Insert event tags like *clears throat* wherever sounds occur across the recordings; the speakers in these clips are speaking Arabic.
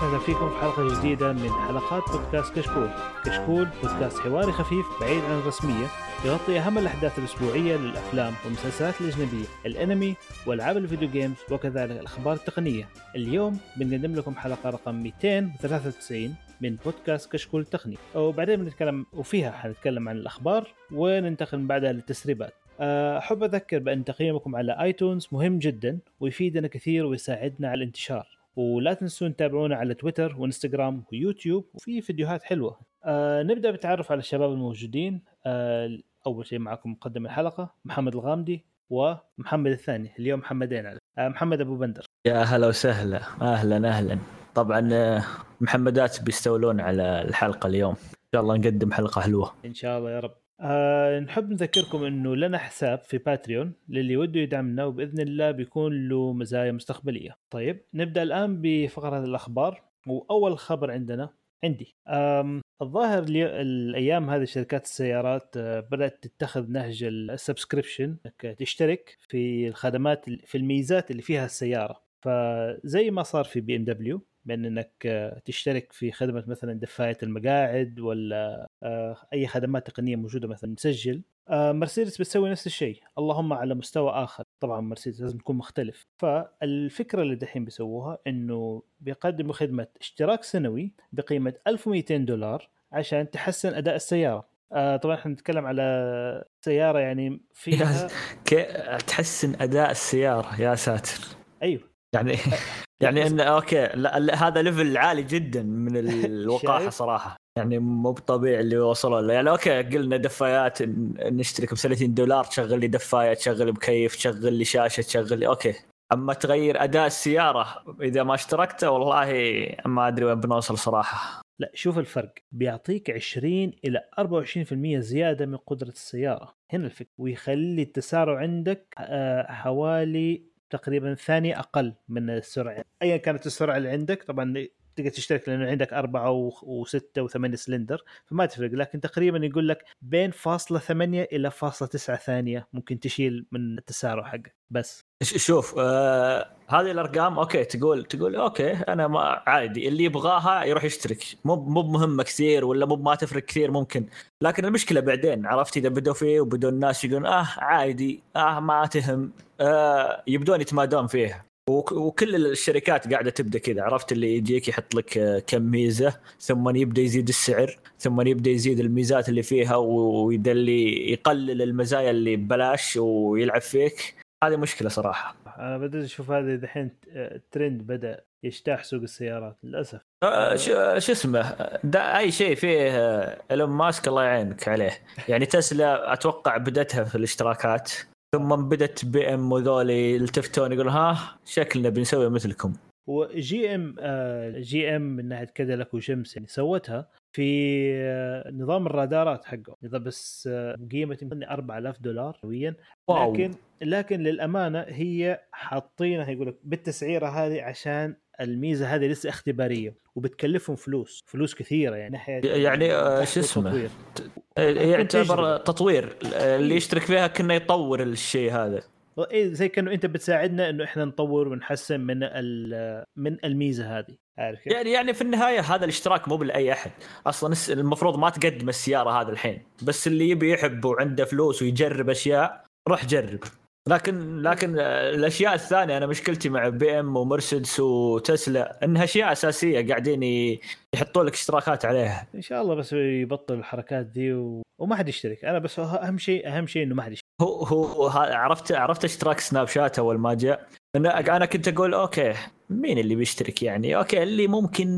وسهلا فيكم في حلقة جديدة من حلقات بودكاست كشكول. كشكول بودكاست حواري خفيف بعيد عن الرسمية يغطي أهم الأحداث الأسبوعية للأفلام والمسلسلات الأجنبية، الأنمي وألعاب ال video games وكذلك الأخبار التقنية. اليوم بنقدم لكم حلقة رقم 293 من بودكاست كشكول تقني وبعدين بنتكلم وفيها حنتكلم عن الأخبار وننتقل من بعدها للتسريبات. أحب أذكر بأن تقييمكم على آيتونز مهم جدا ويفيدنا كثير ويساعدنا على الانتشار. ولا تنسون تتابعونا على تويتر وإنستغرام ويوتيوب وفي فيديوهات حلوة. آه نبدأ بالتعرف على الشباب الموجودين. آه أول شيء معكم مقدم الحلقة محمد الغامدي ومحمد الثاني. اليوم محمدين على آه محمد أبو بندر. يا هلا وسهلا. أهلا أهلا. طبعا آه، محمدات بيستولون على الحلقة اليوم. إن شاء الله نقدم حلقة حلوة. إن شاء الله يا رب. أه نحب نذكركم إنه لنا حساب في باتريون للي وده يدعمنا وبإذن الله بيكون له مزايا مستقبلية. طيب نبدأ الآن بفقرة الأخبار وأول خبر عندنا عندي الظاهر الأيام هذه شركات السيارات آه، بدأت تتخذ نهج ال subscription تشترك في الخدمات في الميزات اللي فيها السيارة فزي ما صار في بي إم دبليو بأن إنك آه، تشترك في خدمة مثلا دفايه المقاعد ولا آه، أي خدمات تقنية موجودة مثلا مسجل آه، مرسيدس بتسوي نفس الشيء. اللهم على مستوى آخر. طبعا مرسيدس لازم تكون مختلف. فالفكرة اللي دحين بيسووها إنه بيقدموا خدمة اشتراك سنوي بقيمة 1200 دولار عشان تحسن أداء السيارة. آه طبعا إحنا نتكلم على سيارة يعني فيها تحسن أداء السيارة يا ساتر. أيوه. يعني *laughs* يعني انه okay لا هذا level عالي جدا من الوقاحة صراحة. يعني مو طبيعي اللي وصلوا له. يعني okay قلنا دفايات نشترك ب 30 دولار تشغل لي دفاية تشغل لي مكيف تشغل لي شاشة تشغل لي okay. أما تغير أداء السيارة إذا ما اشتركته والله ما أدري وين بنوصل صراحة. لا شوف الفرق. بيعطيك 20 إلى 24% زيادة من قدرة السيارة. هنا الفكرة. ويخلي التسارع عندك حوالي تقريبا ثانية أقل من السرعة. أيا كانت السرعة اللي عندك طبعا تقدر تشترك لأنه عندك أربعة وستة وثمانية سلندر فما تفرق. لكن تقريبا يقول لك بين فاصلة ثمانية إلى فاصلة تسعة ثانية ممكن تشيل من التسارع حقك بس. شوف آه هذه الأرقام okay تقول تقول okay أنا ما عادي. اللي يبغاها يروح يشترك. مو مو مهمة كثير ولا مو ما تفرق كثير ممكن. لكن المشكلة بعدين عرفت؟ إذا بدوا فيه وبدوا الناس يقولون آه عادي آه ما تهم آه يبدون يتمادون فيه وكل الشركات قاعدة تبدأ كذا عرفت اللي يجيك يحط لك آه، كم ميزة ثم يبدأ يزيد السعر ثم يبدأ يزيد الميزات اللي فيها ويدلي يقلل المزايا اللي ببلاش ويلعب فيك. هذه مشكلة صراحة. أنا بدأت أشوف هذا دحين ترند بدأ يجتاح سوق السيارات للأسف. آه شو اسمه؟ أي شيء فيه آه، ايلون ماسك الله يعينك عليه. يعني تسلا أتوقع بدتها في الاشتراكات. ثم بدت بي ام وذولي يلتفتون يقول ها شكلنا بنسوي مثلكم. و GM GM من ناحية كاديلاك وشمس يعني سوتها في آه، نظام الرادارات حقه. إذا بس آه، قيمة يمكن 4000 دولار سنويا لكن لكن للأمانة هي حاطينها يقول لك بالتسعيرة هذه عشان الميزة هذه لسه اختبارية وبتكلفهم فلوس فلوس كثيرة يعني. يعني آه، شو اسمه؟ يعتبر تطوير. اللي يشترك فيها كنا يطور الشيء هذا. إيه زي كأنه أنت بتساعدنا إنه إحنا نطور ونحسن من من الميزة هذه. عارف يعني يعني في النهاية هذا الاشتراك مو لاي أحد. أصلا المفروض ما تقدم السيارة هذا الحين. بس اللي يبي يحب وعنده فلوس ويجرب أشياء روح جرب. لكن لكن الأشياء الثانية أنا مشكلتي مع بي إم ومرسيدس وتسلا إنها أشياء أساسية قاعدين يحطوا لك اشتراكات عليها. إن شاء الله بس يبطل الحركات دي و... وما حد يشترك. أنا بس أهم شيء أهم شيء إنه ما حد يشترك. هو هو عرفت عرفت اشتراك سناب شات أول ما جاء؟ أنا أنا كنت أقول okay مين اللي بيشترك يعني؟ okay اللي ممكن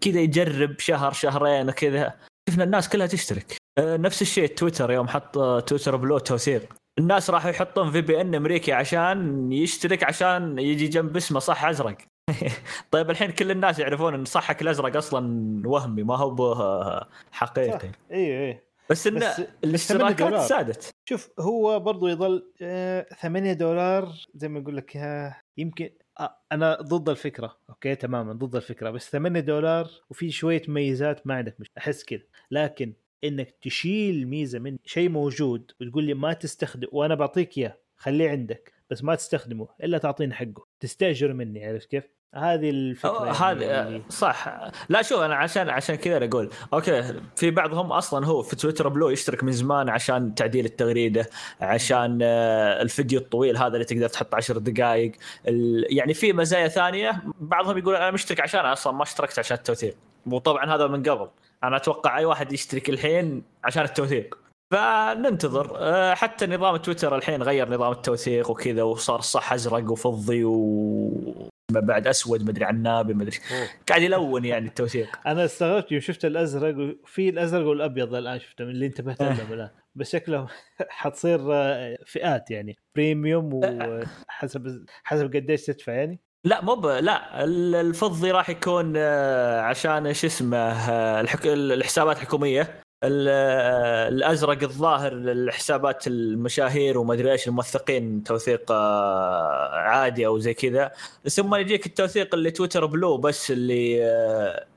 كذا يجرب شهر شهرين وكذا. شفنا الناس كلها تشترك. أه، نفس الشيء تويتر يوم حط تويتر Blue توثيق. الناس راحوا يحطون VPN أمريكي عشان يشترك عشان يجي جنب اسمه صح أزرق. *laughs* طيب الحين كل الناس يعرفون إن صحك الأزرق أصلا وهمي ما هو حقيقي. اي اي بس إن الاشتراكات سادت. شوف هو برضو يظل 8 آه، دولار زي ما أقول لك يمكن آه، أنا ضد الفكرة. okay تماما ضد الفكرة. بس 8 دولار وفي شوية ميزات ما عندك مش أحس كذا. لكن إنك تشيل ميزة من شيء موجود وتقول لي ما تستخدم وأنا بعطيك إياه خليه عندك بس ما تستخدمه إلا تعطيني حقه. تستأجر مني عرفت كيف؟ هذه الفكرة يعني هذا اللي- صح. لا شوف أنا عشان عشان كذا أقول okay في بعضهم أصلا هو في تويتر Blue يشترك من زمان عشان تعديل التغريدة عشان آه، الفيديو الطويل هذا اللي تقدر تحط 10 دقائق يعني في مزايا ثانية بعضهم يقول أنا مشترك عشان أصلا ما اشتركت عشان التوثيق. وطبعا هذا من قبل. أنا أتوقع اي واحد يشترك الحين عشان التوثيق. فننتظر. آه، حتى نظام تويتر الحين غير نظام التوثيق وكذا وصار صح ازرق وفضي و ما بعد اسود مدري عنابي مدري. قاعد يلون يعني التوثيق. أنا استغربت يوم شفت الازرق وفي الازرق والابيض الان شفته من اللي انتبهت لهم الآن. بس شكله *laughs* حتصير آه، فئات يعني. بريميوم وحسب حسب قديش تدفع يعني. لا مو. لا ال- الفضي راح يكون آه، عشان شو اسمه آه، الحك... الحسابات الحكوميه ال- آه، الأزرق الظاهر للحسابات المشاهير وما ادري إيش الموثقين توثيق عادي أو زي كذا. ثم يجيك التوثيق اللي تويتر بلو بس اللي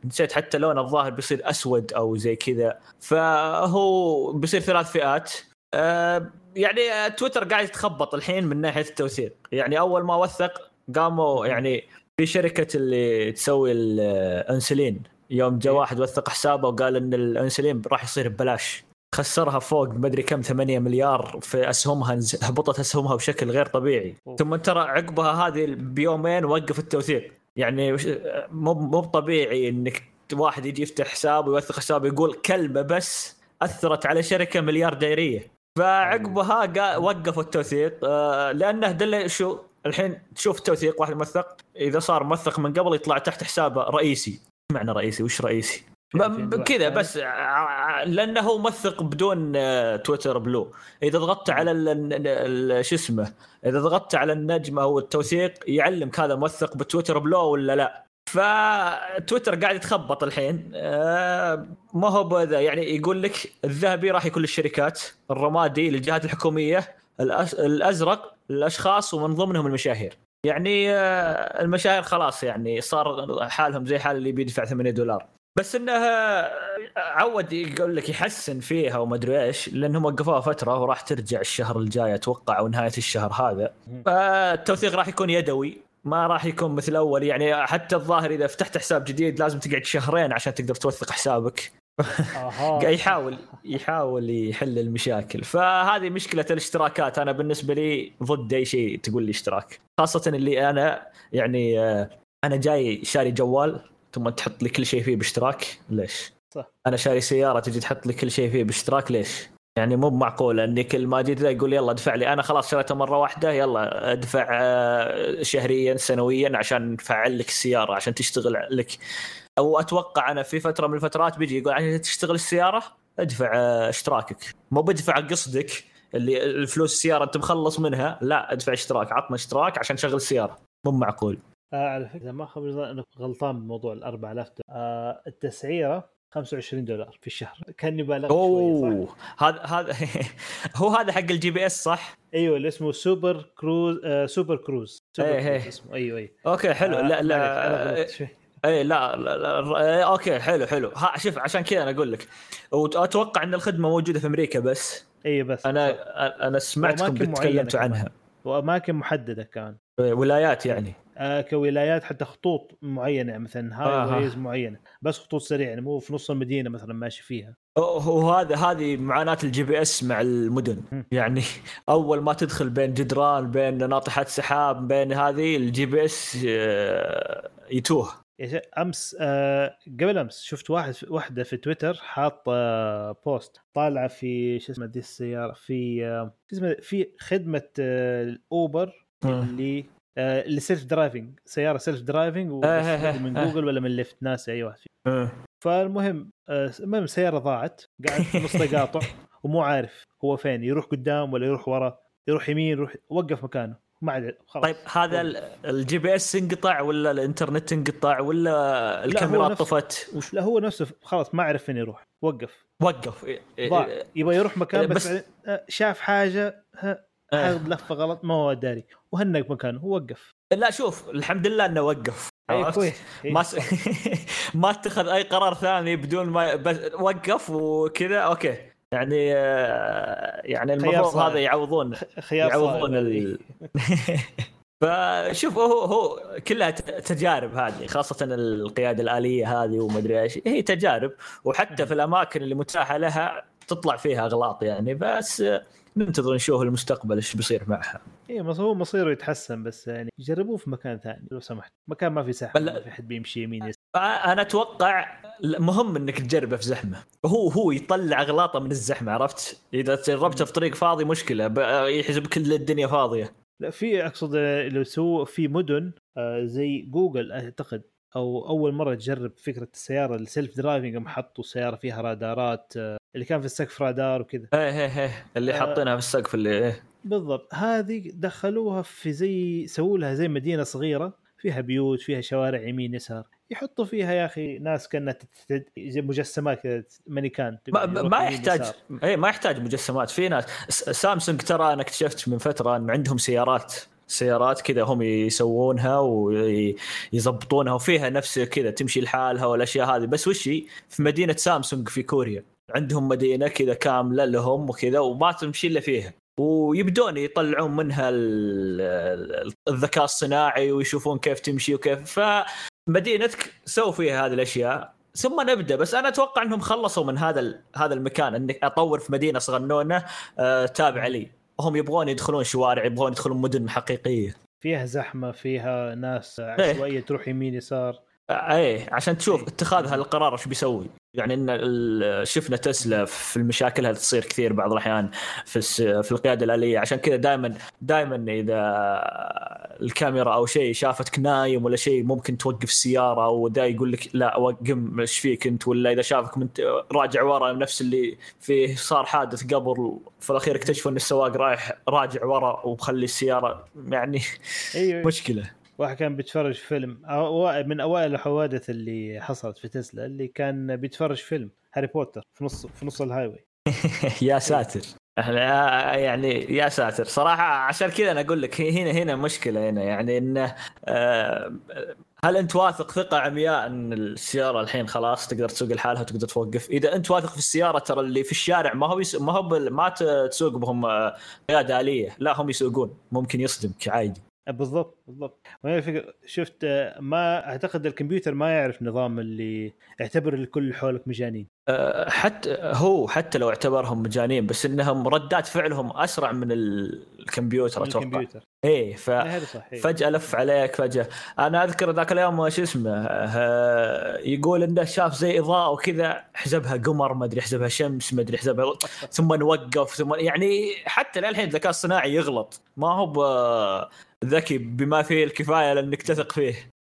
نسيت حتى لونه الظاهر بيصير أسود أو زي كذا. فهو بيصير ثلاث فئات. يعني تويتر قاعد يتخبط الحين من ناحية التوثيق. يعني أول ما وثق قاموا يعني في شركة اللي تسوي الانسولين. يوم جاء إيه. واحد وثق حسابه وقال إن الانسولين راح يصير ببلاش. خسرها فوق مدري كم 8 مليار في أسهمها هبطت أسهمها بشكل غير طبيعي. أوه. ثم ترى عقبها هذه بيومين وقف التوثيق. يعني مو مو طبيعي إنك واحد يجي يفتح حساب ويوثق حساب يقول كلمة بس أثرت على شركة مليارديرية. فعقبها قا- وقفوا التوثيق. آه، لأنه دل شو الحين تشوف التوثيق واحد موثق إذا صار موثق من قبل يطلع تحت حسابه رئيسي. معنى رئيسي؟ وش رئيسي؟ كذا. بس ع- لأنه هو موثق بدون آه، تويتر بلو. إذا ضغطت على شو اسمه إذا ضغطت على النجمه أو التوثيق يعلمك هذا موثق بتويتر بلو ولا لا. فتويتر قاعد يتخبط الحين. آه، ما هو بذا. يعني يقول لك الذهبي راح يكون للشركات الرمادي للجهات الحكومية الأزرق للأشخاص ومن ضمنهم المشاهير. يعني آه، المشاهير خلاص يعني صار حالهم زي حال اللي بيدفع 8 دولار. بس إنه آه، عود يقول لك يحسن فيها وما أدري إيش لأنهم وقفوها فترة وراح ترجع الشهر الجاي أتوقع أو نهاية الشهر هذا. فالتوثيق راح يكون يدوي ما راح يكون مثل أول. يعني حتى الظاهر إذا فتحت حساب جديد لازم تقعد شهرين عشان تقدر توثق حسابك. *laughs* يحاول يحاول يحل المشاكل. فهذه مشكلة الاشتراكات. أنا بالنسبة لي ضد أي شيء تقول لي اشتراك. خاصة اللي أنا يعني آه، أنا جاي شاري جوال ثم تحط لي كل شيء فيه باشتراك. ليش؟ صح. أنا شاري سيارة تجي تحط لي كل شيء فيه باشتراك. ليش؟ يعني مو معقولة. إني كل ما جيت يقول يلا ادفع لي. أنا خلاص شريتها مرة واحدة. يلا ادفع آه، شهريا سنويا عشان نفعل لك السيارة عشان تشتغل لك. أو أتوقع أنا في فترة من الفترات بيجي يقول عشان تشتغل السيارة ادفع آه، اشتراكك. مو بدفع قصدك اللي الفلوس السيارة أنت مخلص منها لا ادفع اشتراك. عطنا اشتراك عشان شغل السيارة. مو معقول. آه على فكرة إذا ما انك غلطان بموضوع ال 4000 دولار. آه التسعيرة 25 دولار في الشهر. كأني بالغ شوية صح؟ أوه هذا هذا *laughs* هو هذا حق ال GPS صح؟ أيوه اللي اسمه Super Cruise آه Super Cruise. Super إيه، كروز. اسمه. أيوه أيوه. okay حلو. آه، لا لا شوي. اي لا, لا, لا إيه، okay حلو حلو. ها شوف عشان كذا أنا أقول لك. وأتوقع إن الخدمة موجودة في أمريكا بس. أيوه بس صح. أنا أنا سمعتكم تكلمتوا. عنها. وأماكن محددة كمان ولايات يعني. آه كولايات حتى خطوط معينة مثلا high آه، ways معينة. بس خطوط سريعة يعني مو في نص المدينة مثلا ماشي فيها. هو هذا هذه معاناة ال GPS مع المدن. مم. يعني أول ما تدخل بين جدران بين ناطحات سحاب بين هذه ال GPS آه، يتوه. أمس آه قبل أمس شفت واحد واحدة في تويتر حاط آه post طالعة في شو اسمه دي السيارة في آه شو اسمه في خدمة آه الأوبر اللي آه اللي self-driving سيارة self-driving من. جوجل ولا من ليفت ناسي أي واحد فيهم. آه. فالمهم المهم سيارة ضاعت قاعد في نص *laughs* تقاطع ومو عارف هو فين يروح قدام ولا يروح ورا يروح يمين يروح وقف مكانه ما عاد خلاص. طيب هذا ال- ال GPS انقطع ولا الانترنت انقطع ولا الكاميرات نفسه. طفت؟ وش لا هو نفسه خلاص ما عرف فين يروح. وقف. وقف. يبغى يروح مكان بس, بس- آه، شاف حاجة آه. حاخذ لفة غلط ما هو داري. وهنق مكانه وقف لا شوف الحمد لله إنه وقف. ما س... *laughs* ما اتخذ أي قرار ثاني بدون ما بس وقف وكذا أوكي. يعني آه، يعني المفروض. هذا يعوضون خيار يعوضون. ال... *laughs* فشوف هو هو كلها تجارب هذه خاصة القيادة الآلية هذه وما ادري إيش هي تجارب وحتى في الأماكن اللي متاحة لها تطلع فيها أغلاط يعني بس ننتظر نشوف المستقبل إيش بيصير معها اي هو مصيره يتحسن بس يعني جربوه في مكان ثاني لو سمحت. مكان ما في زحمه ما في حد بيمشي يمين يسار. أنا أتوقع مهم إنك تجربه في زحمة. هو هو يطلع أغلاطه من الزحمة عرفت؟ إذا جربته في طريق فاضي مشكلة يحسب كل الدنيا فاضية. لا في أقصد لو سووا في مدن آه، زي جوجل أعتقد أو أول مرة تجرب فكرة السيارة ال self-driving حطوا سيارة فيها رادارات آه، اللي كان في السقف رادار وكذا. إيه إيه إيه اللي آه حاطينها في السقف اللي إيه. بالضبط. هذه دخلوها في زي سووا لها زي مدينة صغيرة فيها بيوت فيها شوارع يمين يسار. يحطوا فيها يا أخي ناس كأنها زي مجسمات مانيكان ما, ما يحتاج اي ما يحتاج مجسمات. في ناس سامسونج ترى أنا اكتشفت من فترة إن عندهم سيارات سيارات كذا هم يسوونها ويظبطونها وفيها نفس كذا تمشي لحالها والأشياء هذه. بس وش في مدينة سامسونج في كوريا. عندهم مدينة كذا كاملة لهم وكذا وما تمشي إلا فيها. ويبدون يطلعون منها الذكاء الصناعي ويشوفون كيف تمشي وكيف. فمدينتك سووا فيها هذه الأشياء. ثم نبدأ. بس أنا أتوقع إنهم خلصوا من هذا هذا المكان. انك أطور في مدينة صغنونة آه، تابعة لي. هم يبغون يدخلون شوارع يبغون يدخلون مدن حقيقية. فيها زحمة فيها ناس. عشوائيه تروح يمين يسار. إيه عشان تشوف اتخاذ هالقرار إيش بيسوي. يعني إن شفنا تسلا في المشاكل اللي تصير كثير بعض الأحيان في في القيادة الآلية. عشان كذا دائما دائما إذا الكاميرا أو شيء شافتك نايم ولا شيء ممكن توقف السيارة ودا يقول لك لا وقم إيش فيك أنت؟ ولا إذا شافك من راجع ورا نفس اللي فيه صار حادث قبل في الأخير اكتشفوا إن السواق رايح راجع ورا ومخلي السيارة يعني أيوة. *laughs* مشكلة. واحد كان بيتفرج فيلم من أوائل الحوادث اللي حصلت في تسلا اللي كان بيتفرج فيلم هاري بوتر في نص في نص ال highway *laughs* يا ساتر يعني يا ساتر صراحة عشان كذا أنا أقول لك هنا هنا مشكلة هنا يعني انه آه، هل أنت واثق ثقة عمياء أن السيارة الحين خلاص تقدر تسوق لحالها وتقدر توقف؟ إذا أنت واثق في السيارة ترى اللي في الشارع ما هو. ما هو. ما تسوق بهم آه، قيادة آلية، لا هم يسوقون ممكن يصدمك عادي. بالضبط بالضبط. شفت ما أعتقد الكمبيوتر ما يعرف نظام اللي يعتبر الكل اللي حولك مجانين. أه، حتى هو حتى لو اعتبرهم مجانين بس إنهم ردات فعلهم أسرع من الكمبيوتر أتوقع. الكمبيوتر. إيه فجأة لف عليك فجأة. أنا أذكر ذاك اليوم شو اسمه يقول انه شاف زي إضاءة وكذا حسبها قمر ما أدري حسبها شمس ما أدري حسبها *laughs* ثم نوقف ثم يعني حتى للحين الذكاء الصناعي يغلط. ما هو ذكي بما فيه الكفاية لأنك تثق فيه.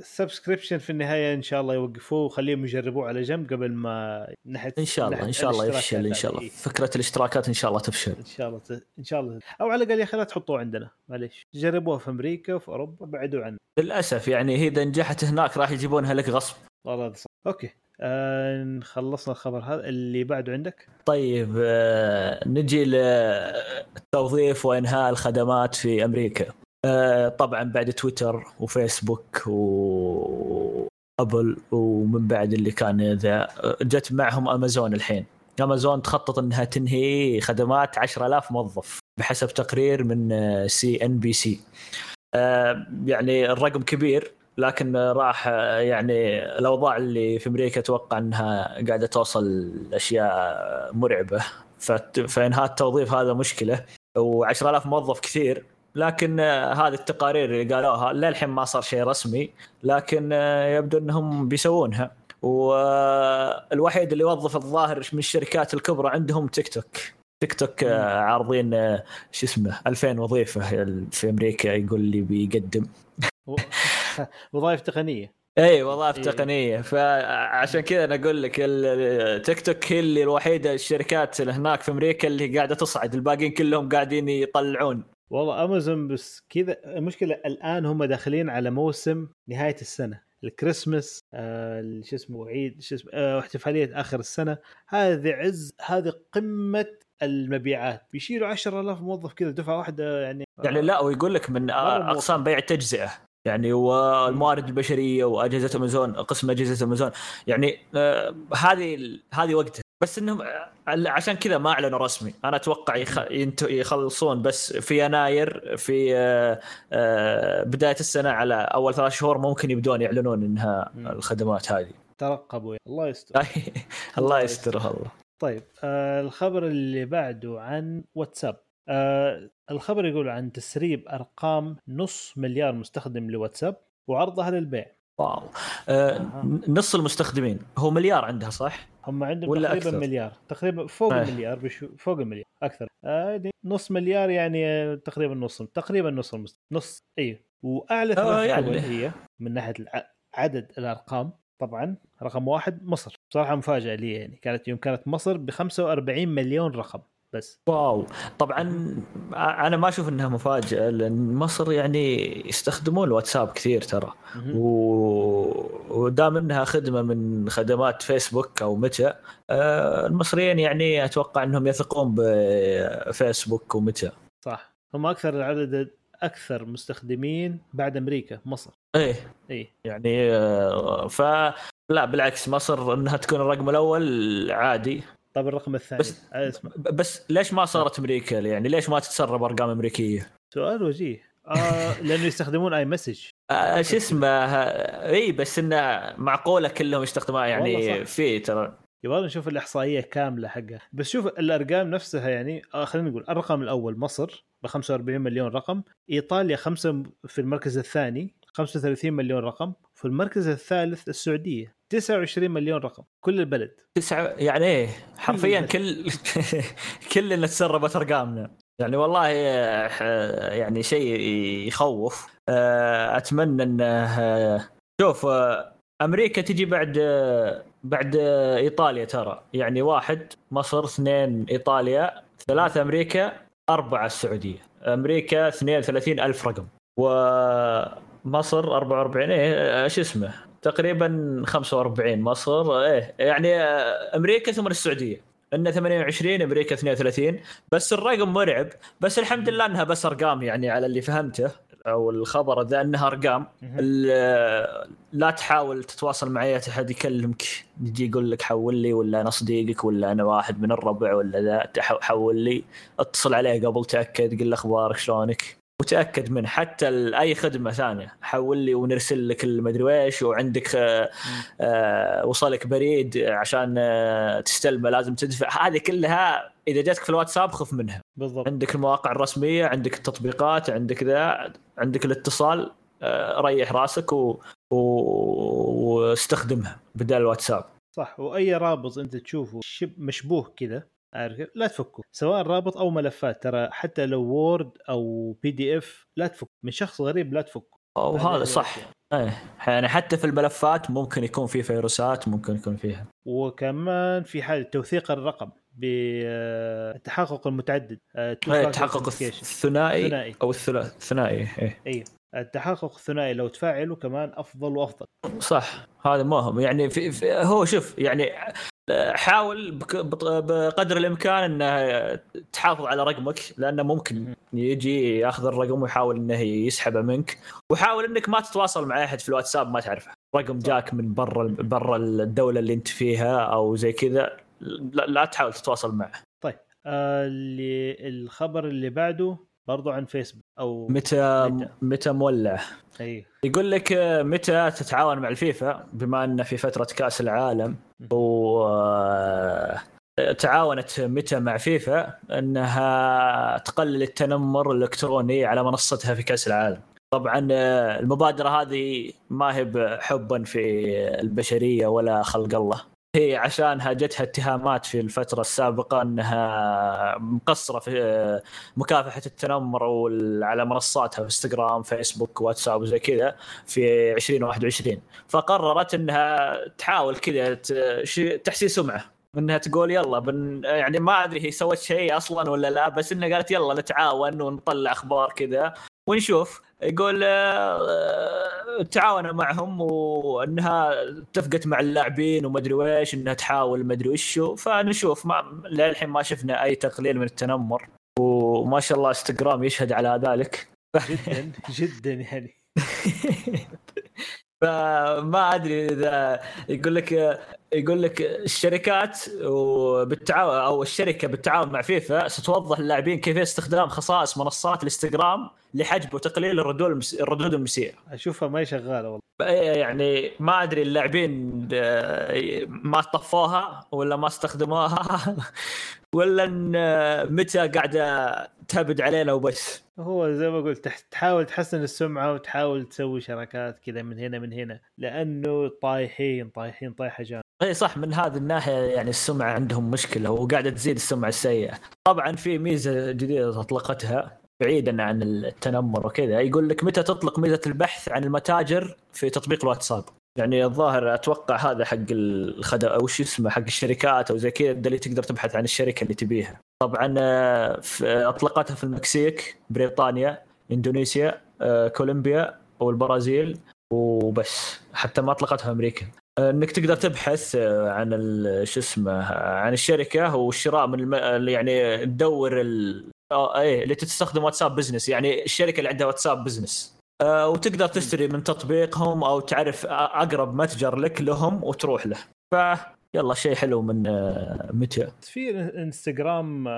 subscription آه في النهاية إن شاء الله يوقفوه وخليهم يجربوه على جنب قبل ما ناحيه إن شاء الله إن شاء الله يفشل إن شاء الله. فكرة الاشتراكات إن شاء الله تفشل. إن شاء الله إن شاء الله. أو على الأقل يا أخي لا تحطوه عندنا معليش. جربوها في أمريكا وفي أوروبا بعدوا عنه. للأسف يعني هي إذا نجحت هناك راح يجيبونها لك غصب. والله صح. okay. آه خلصنا الخبر هذا. اللي بعده عندك؟ طيب آه نجي للتوظيف وإنهاء الخدمات في أمريكا. آه طبعا بعد تويتر وفيسبوك وأبل ومن بعد اللي كان ذا جت معهم أمازون الحين. أمازون تخطط إنها تنهي خدمات 10000 موظف بحسب تقرير من سي إن بي سي. يعني الرقم كبير لكن راح يعني الأوضاع اللي في أمريكا أتوقع إنها قاعدة توصل لأشياء مرعبة. فانهاء التوظيف هذا مشكلة و10000 موظف كثير لكن هذه التقارير اللي قالوها للحين ما صار شيء رسمي لكن يبدو إنهم بيسوونها. والوحيد اللي يوظف الظاهر من الشركات الكبرى عندهم تيك توك. تيك توك عارضين شو اسمه 2000 وظيفة في أمريكا يقول لي بيقدم. *laughs* وظائف تقنية. إي وظائف إيه. تقنية. فعشان كذا أنا أقول لك التيك توك هي اللي الوحيدة الشركات اللي هناك في أمريكا اللي قاعدة تصعد. الباقيين كلهم قاعدين يطلعون. والله أمازون بس كذا المشكلة الآن هم داخلين على موسم نهاية السنة. الكريسماس آه شو اسمه عيد شو اسمه آه احتفاليه آخر السنة. هذه عز هذه قمة المبيعات. بيشيلوا 10000 موظف كذا دفعة واحدة يعني يعني لا ويقول لك من أقسام بيع التجزئة. يعني والموارد البشرية وأجهزة أمازون قسم أجهزة أمازون. يعني آه هذه هذه وقتها. بس إنهم عشان كذا ما أعلنوا رسمي. أنا أتوقع يخ... يخلصون بس في يناير في آه، آه، بداية السنة على أول ثلاث شهور ممكن يبدون يعلنون إنها الخدمات هذه. ترقبوا الله يستر. *laughs* الله يستر. الله طيب آه الخبر اللي بعده عن واتساب. آه الخبر يقول عن تسريب أرقام نص مليار مستخدم لواتساب وعرضها للبيع. واو. آه نص المستخدمين. هو مليار عندها صح؟ هم عندهم ولا تقريبا أكثر. مليار تقريبا فوق آه. المليار بشو فوق المليار أكثر آه نص مليار يعني تقريبا نص تقريبا نص المست... نص إي وأعلى ثلاث آه يعني. هي من ناحية عدد الأرقام طبعا رقم واحد مصر بصراحة مفاجأة لي يعني كانت يوم كانت مصر ب 45 مليون رقم بس. واو. طبعا أنا ما أشوف إنها مفاجأة لأن مصر يعني يستخدمون الواتساب كثير ترى. و... ودام إنها خدمة من خدمات فيسبوك أو متى المصريين يعني أتوقع إنهم يثقون بفيسبوك ومتى صح. هم أكثر عدد أكثر مستخدمين بعد أمريكا مصر. إيه. إيه. يعني ف لا بالعكس مصر إنها تكون الرقم الأول عادي. طيب الرقم الثاني. بس اسمع. بس ليش ما صارت أمريكا يعني؟ ليش ما تتسرب أرقام أمريكية؟ سؤال وجيه. آه *laughs* لأنه يستخدمون اي مسج آه شو اسمه إي بس إنه معقولة كلهم يستخدموها يعني في ترى. يبغى نشوف الإحصائية كاملة حقها. بس شوف الأرقام نفسها يعني آه خلينا نقول الرقم الأول مصر ب 45 مليون رقم إيطاليا خمسة في المركز الثاني 35 مليون رقم في المركز الثالث السعودية. 29 مليون رقم كل البلد. تسعة يعني إيه حرفيا كل كل *laughs* اللي تسربت ارقامنا يعني والله يعني شيء يخوف. آه، أتمنى انه شوف أمريكا تجي بعد بعد إيطاليا ترى. يعني واحد مصر اثنين إيطاليا ثلاثة أمريكا أربعة السعودية. أمريكا 32 ألف رقم. ومصر 44 إيه شو اسمه؟ تقريبا 45 مصر إيه يعني أمريكا ثم السعودية. إن 28 أمريكا 32 بس الرقم مرعب. بس الحمد لله إنها بس أرقام يعني على اللي فهمته أو الخبر ذا إنها أرقام. لا تحاول تتواصل مع أي أحد يكلمك يجي يقول لك حول لي ولا أنا صديقك ولا أنا واحد من الربع ولا ذا حول لي اتصل عليه قبل تأكد قل له أخبارك شلونك. وتاكد منه حتى أي خدمة ثانية. حول لي ونرسل لك المدري ويش وعندك آه, آه، وصلك بريد عشان آه تستلمه. لازم تدفع. هذه كلها إذا جاتك في الواتساب خف منها. بالضبط. عندك المواقع الرسمية عندك التطبيقات عندك ذا عندك الاتصال آه ريح راسك و... و... واستخدمها بدل الواتساب. صح. وأي رابط أنت تشوفه شب مشبوه كذا عارف لا تفكه سواء رابط أو ملفات ترى حتى لو Word أو PDF لا تفك من شخص غريب لا تفك وهذا صح. إيه. يعني حتى في الملفات ممكن يكون في فيروسات ممكن يكون فيها. وكمان في حاله توثيق الرقم بالتحقق المتعدد آه، التحقق الثنائي أو الثنائي إيه. أيوه. التحقق الثنائي لو تفعله كمان أفضل وأفضل. صح. هذا مهم يعني في, في هو شوف يعني حاول بقدر الإمكان إنه تحافظ على رقمك لأنه ممكن يجي يأخذ الرقم ويحاول إنه يسحبه منك. وحاول إنك ما تتواصل مع أحد في الواتساب ما تعرفه. رقم جاك من برا برا الدولة اللي أنت فيها أو زي كذا لا, لا تحاول تتواصل معه. طيب آه اللي الخبر اللي بعده برضو عن فيسبوك أو متى متى, متى مولع. أيوه يقول لك آه، متى تتعاون مع الفيفا بما انه في فترة كأس العالم و آه، تعاونت متى مع فيفا أنها تقلل التنمر الإلكتروني على منصتها في كأس العالم. طبعا آه، المبادرة هذه ما هي حبا في البشرية ولا خلق الله. هي عشانها جتها اتهامات في الفترة السابقة انها مقصرة في مكافحة التنمر على منصاتها في انستغرام فيسبوك واتساب وزي كذا في 2021 فقررت انها تحاول كذا تحسين سمعة. انها تقول يلا بن يعني ما ادري هي سوت شيء أصلا ولا لا بس انها قالت يلا نتعاون ونطلع أخبار كذا ونشوف. يقول آه، تعاون معهم وأنها اتفقت مع اللاعبين ومدري ويش إنها تحاول مدري وشو فنشوف. ما للحين ما شفنا أي تقليل من التنمر. وما شاء الله إنستغرام يشهد على ذلك. جدا جدا يعني. *laughs* فما أدري إذا يقول لك يقول لك الشركات وبالتعاون أو الشركة بالتعاون مع فيفا ستوضح للاعبين كيف استخدام خصائص منصات الإنستغرام لحجب وتقليل الردود الردود المسيئه. أشوفها ما هي شغالة والله. يعني ما أدري اللاعبين آه، ما طفوها ولا ما استخدموها *laughs* ولا إن آه، متى قاعدة تهبد علينا وبس. هو زي ما قلت تحاول تحسن السمعة وتحاول تسوي شراكات كذا من هنا من هنا لأنه طايحين طايحين طايحة جامده إي صح من هذه الناحية يعني السمعة عندهم مشكلة وقاعدة تزيد السمعة السيئة. طبعا في ميزة جديدة أطلقتها بعيدا عن التنمر وكذا يقول لك متى تطلق ميزة البحث عن المتاجر في تطبيق الواتساب. يعني الظاهر أتوقع هذا حق الخدم أو شو اسمه حق الشركات أو زي كذا اللي تقدر تبحث عن الشركة اللي تبيها. طبعا آه، أطلقتها في المكسيك بريطانيا إندونيسيا آه، كولومبيا والبرازيل وبس. حتى ما أطلقتها أمريكا. إنك تقدر تبحث آه، عن شو اسمه عن الشركة والشراء من الم... يعني تدور ال... آه إيه اللي تستخدم واتساب Business. يعني الشركة اللي عندها واتساب Business. آه وتقدر تشتري من تطبيقهم أو تعرف أقرب متجر لك لهم وتروح له. ف يلا شيء حلو من آه متى في إنستغرام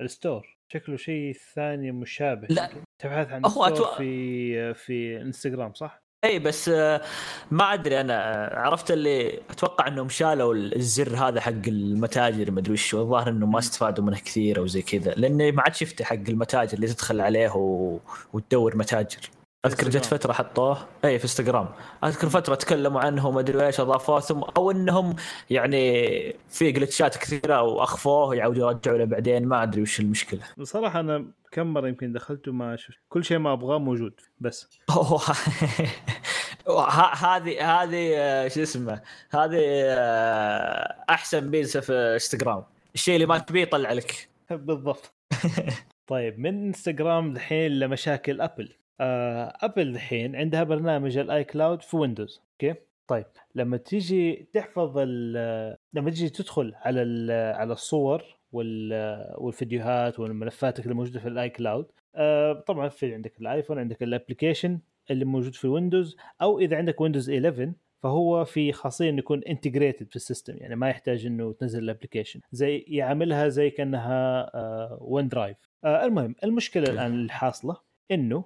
ال store. شكله شيء ثاني مشابه. لا. تبحث عن store في في إنستغرام صح؟ اي بس آه، ما أدري أنا آه، عرفت اللي أتوقع إنهم شالوا الزر هذا حق المتاجر ما أدري وش الظاهر إنه ما استفادوا منه كثير أو زي كذا لاني ما عاد شفته حق المتاجر اللي تدخل عليه و... وتدور متاجر. أذكر جت فترة حطوه. اي في انستغرام أذكر فترة تكلموا عنه وما أدري إيش اضافوه ثم أو إنهم يعني في جلتشات كثيرة وأخفوه يعودوا يرجعوا له بعدين. ما أدري وش المشكلة. بصراحة أنا كم مرة يمكن دخلت وما شفت. كل شيء ما أبغاه موجود بس. *laughs* هذه هذه آه، شو اسمه هذه آه، أحسن ميزه في انستغرام الشيء اللي ما تبيه يطلع لك. بالضبط. طيب من انستغرام الحين لمشاكل ابل ابل الحين عندها برنامج ال iCloud في ويندوز okay؟ طيب لما تيجي تحفظ لما تيجي تدخل على على الصور والفيديوهات والملفات اللي موجودة في ال iCloud آه، طبعا في عندك الايفون عندك ال application اللي موجود في ويندوز أو إذا عندك ويندوز 11 فهو في خاصية إنه يكون integrated في ال system يعني ما يحتاج إنه تنزل ال application زي يعملها زي كأنها OneDrive آه، المهم المشكلة الآن الحاصلة إنه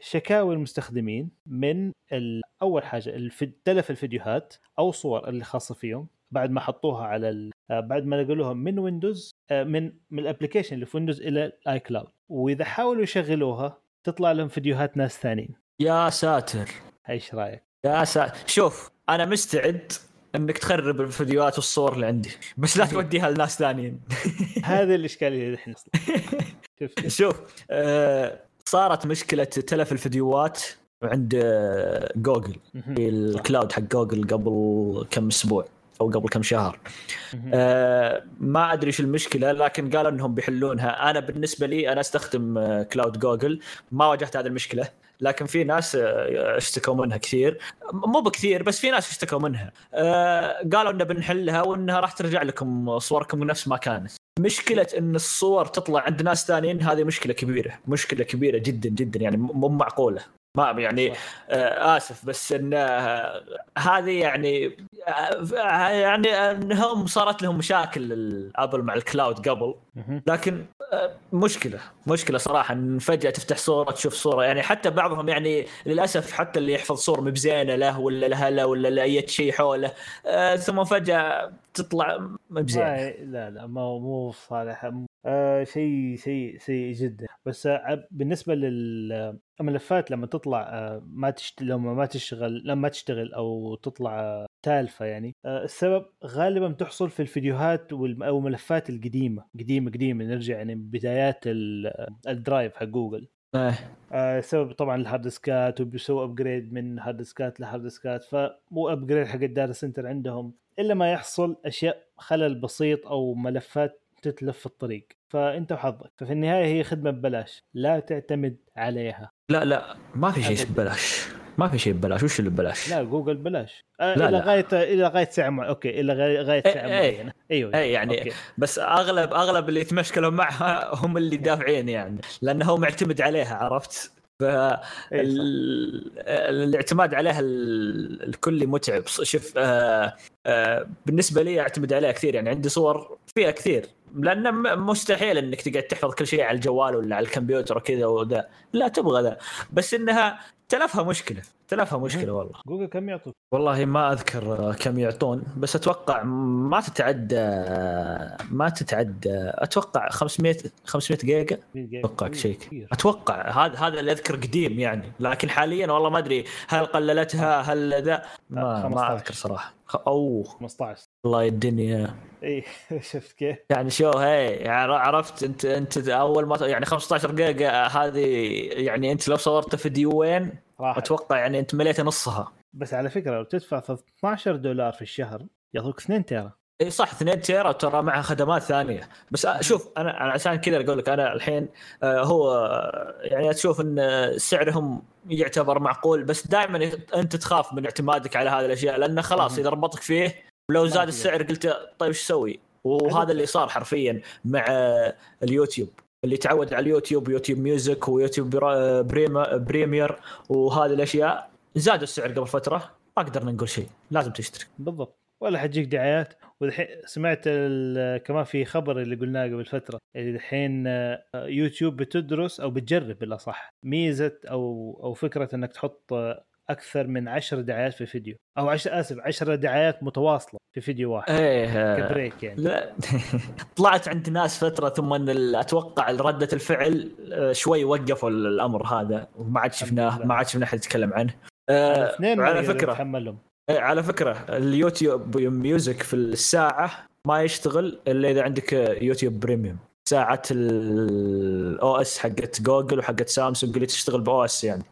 شكاوي المستخدمين من أول حاجة تلف الفيديوهات أو الصور اللي خاصة فيهم بعد ما حطوها على آه، بعد ما نقلوها من ويندوز آه، من من ال application اللي في ويندوز إلى ال iCloud وإذا حاولوا يشغلوها تطلع لهم فيديوهات ناس ثانيين. يا ساتر. إيش رأيك؟ يا ساتر شوف أنا مستعد إنك تخرب الفيديوهات والصور اللي عندي بس لا *laughs* توديها لناس ثانيين. *laughs* هذه الإشكالية اللي إحنا *laughs* شوف آه صارت مشكلة تلف الفيديوهات عند جوجل في ال cloud حق جوجل قبل كم أسبوع أو قبل كم شهر. آه ما أدري إيش المشكلة لكن قالوا إنهم بيحلونها. أنا بالنسبة لي أنا أستخدم آه cloud جوجل. ما واجهت هذه المشكلة لكن في ناس آه اشتكوا منها كثير. مو بكثير بس في ناس اشتكوا منها. آه قالوا انه بنحلها وإنها راح ترجع لكم صوركم نفس ما كانت. مشكلة إن الصور تطلع عند ناس ثانيين هذه مشكلة كبيرة مشكلة كبيرة جدا جدا يعني مو معقولة. ما يعني آه آسف بس إن آه هذه يعني آه يعني انهم صارت لهم مشاكل الأبل مع الكلاود قبل. لكن مشكلة مشكلة صراحة إن فجأة تفتح صورة تشوف صورة. يعني حتى بعضهم يعني للأسف حتى اللي يحفظ صور مبزينه له ولا لهلا ولا لاي شيء حوله ثم فجأة تطلع مو بزينه لا لا ما مو صالح. شيء شيء سيء جدا. بس بالنسبة للملفات لما تطلع آه ما تشت... لما ما تشتغل لما ما تشتغل أو تطلع آه تالفة يعني آه السبب غالبا بتحصل في الفيديوهات وال... أو الملفات القديمة قديمة قديمة نرجع يعني بدايات ال Drive حق جوجل آه. آه سبب طبعا ال hard disk ات وبيسووا upgrade من hard disk ات ل hard disk ات فمو upgrade حق ال data center عندهم إلا ما يحصل أشياء خلل بسيط أو ملفات تتلف في الطريق. فأنت وحظك. ففي النهاية هي خدمة ببلاش لا تعتمد عليها. لا لا ما في شيء ببلاش ما في شيء ببلاش. وش اللي ببلاش؟ لا جوجل ببلاش آه لا إلى لا. غاية إلى غاية سعة معينه okay إلى غاية سعة إيه معينه أيوه اي يعني okay. بس أغلب أغلب اللي يتمشكلوا معها هم اللي دافعين يعني لأنه هو معتمد عليها عرفت؟ فالاعتماد عليها ال- الكلي متعب. شوف آه، آه، بالنسبة لي أعتمد عليها كثير يعني. عندي صور فيها كثير. لأن م- مستحيل إنك تقعد تحفظ كل شيء على الجوال ولا على الكمبيوتر وكذا وذا. لا تبغى ذا. بس إنها تلفها مشكلة. تلفها مشكلة والله. جوجل كم يعطوك؟ والله ما أذكر كم يعطون بس أتوقع ما تتعدى ما تتعدى. أتوقع 500 500 جيجا. أتوقع شيء. كثير. أتوقع. هذا هذا اللي أذكر قديم يعني. لكن حاليا والله ما أدري هل قللتها هل ذا. ما, 15. ما أذكر صراحة. أو 15 والله الدنيا اي شفت كيف؟ يعني شو هي يعني عرفت أنت أنت أول ما يعني 15 جيجا هذه يعني أنت لو صورت فيديوين راح أتوقع يعني أنت مليت نصها. بس على فكرة لو تدفع 12 دولار في الشهر يعطوك 2 تيرا. إي صح 2 تيرا ترى معها خدمات ثانية بس شوف أنا عشان كذا أقول لك أنا الحين آه، هو يعني تشوف إن سعرهم يعتبر معقول بس دائما أنت تخاف من اعتمادك على هذه الأشياء لأنه خلاص. إذا ربطك فيه ولو زاد. السعر قلت طيب إيش أسوي؟ وهذا اللي صار حرفيا مع آه، اليوتيوب اللي تعود على اليوتيوب YouTube Music و YouTube Premium وهذه الأشياء زادوا السعر قبل فترة ما قدرنا نقول شيء لازم تشترك بالضبط ولا حتجيك دعايات والحين سمعت كمان في خبر اللي قلناه قبل فترة اللي الحين آه، يوتيوب بتدرس أو بتجرب بالأصح ميزة أو أو فكرة إنك تحط آه، أكثر من 10 دعايات في فيديو. أو عش... آسف 10 دعايات متواصلة في فيديو واحد. إيه. ك break يعني. لا. *laughs* طلعت عند ناس فترة ثم إن أتوقع ردة الفعل آه، شوي وقفوا الأمر هذا وما عاد شفناه. ما عاد شفنا أحد يتكلم عنه. الاثنين ما على فكرة. يتحملهم. إيه، على فكرة ال YouTube Music في الساعة ما يشتغل إلا إذا عندك YouTube Premium ساعة ال OS حقت جوجل وحقت سامسونج اللي تشتغل ب OS يعني.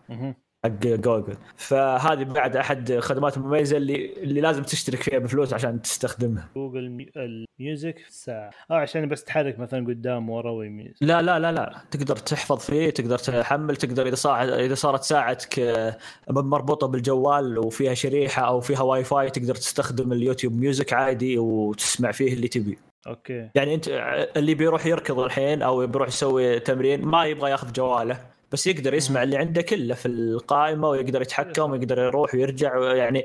حق جوجل. فهذه بعد أحد الخدمات المميزه اللي اللي لازم تشترك فيها بفلوس عشان تستخدمها. جوجل مي... ال Music في الساعة. آه عشان بس تحرك مثلا قدام ورا ويمين. لا لا لا لا. تقدر تحفظ فيه تقدر تحمل تقدر إذا صار إذا صارت ساعتك آه، مربوطة بالجوال وفيها شريحة أو فيها واي فاي تقدر تستخدم ال YouTube Music عادي وتسمع فيه اللي تبي. okay. يعني أنت اللي بيروح يركض الحين أو بيروح يسوي تمرين ما يبغى ياخذ جواله. بس يقدر يسمع اللي عنده كله في القائمة ويقدر يتحكم ويقدر يروح ويرجع يعني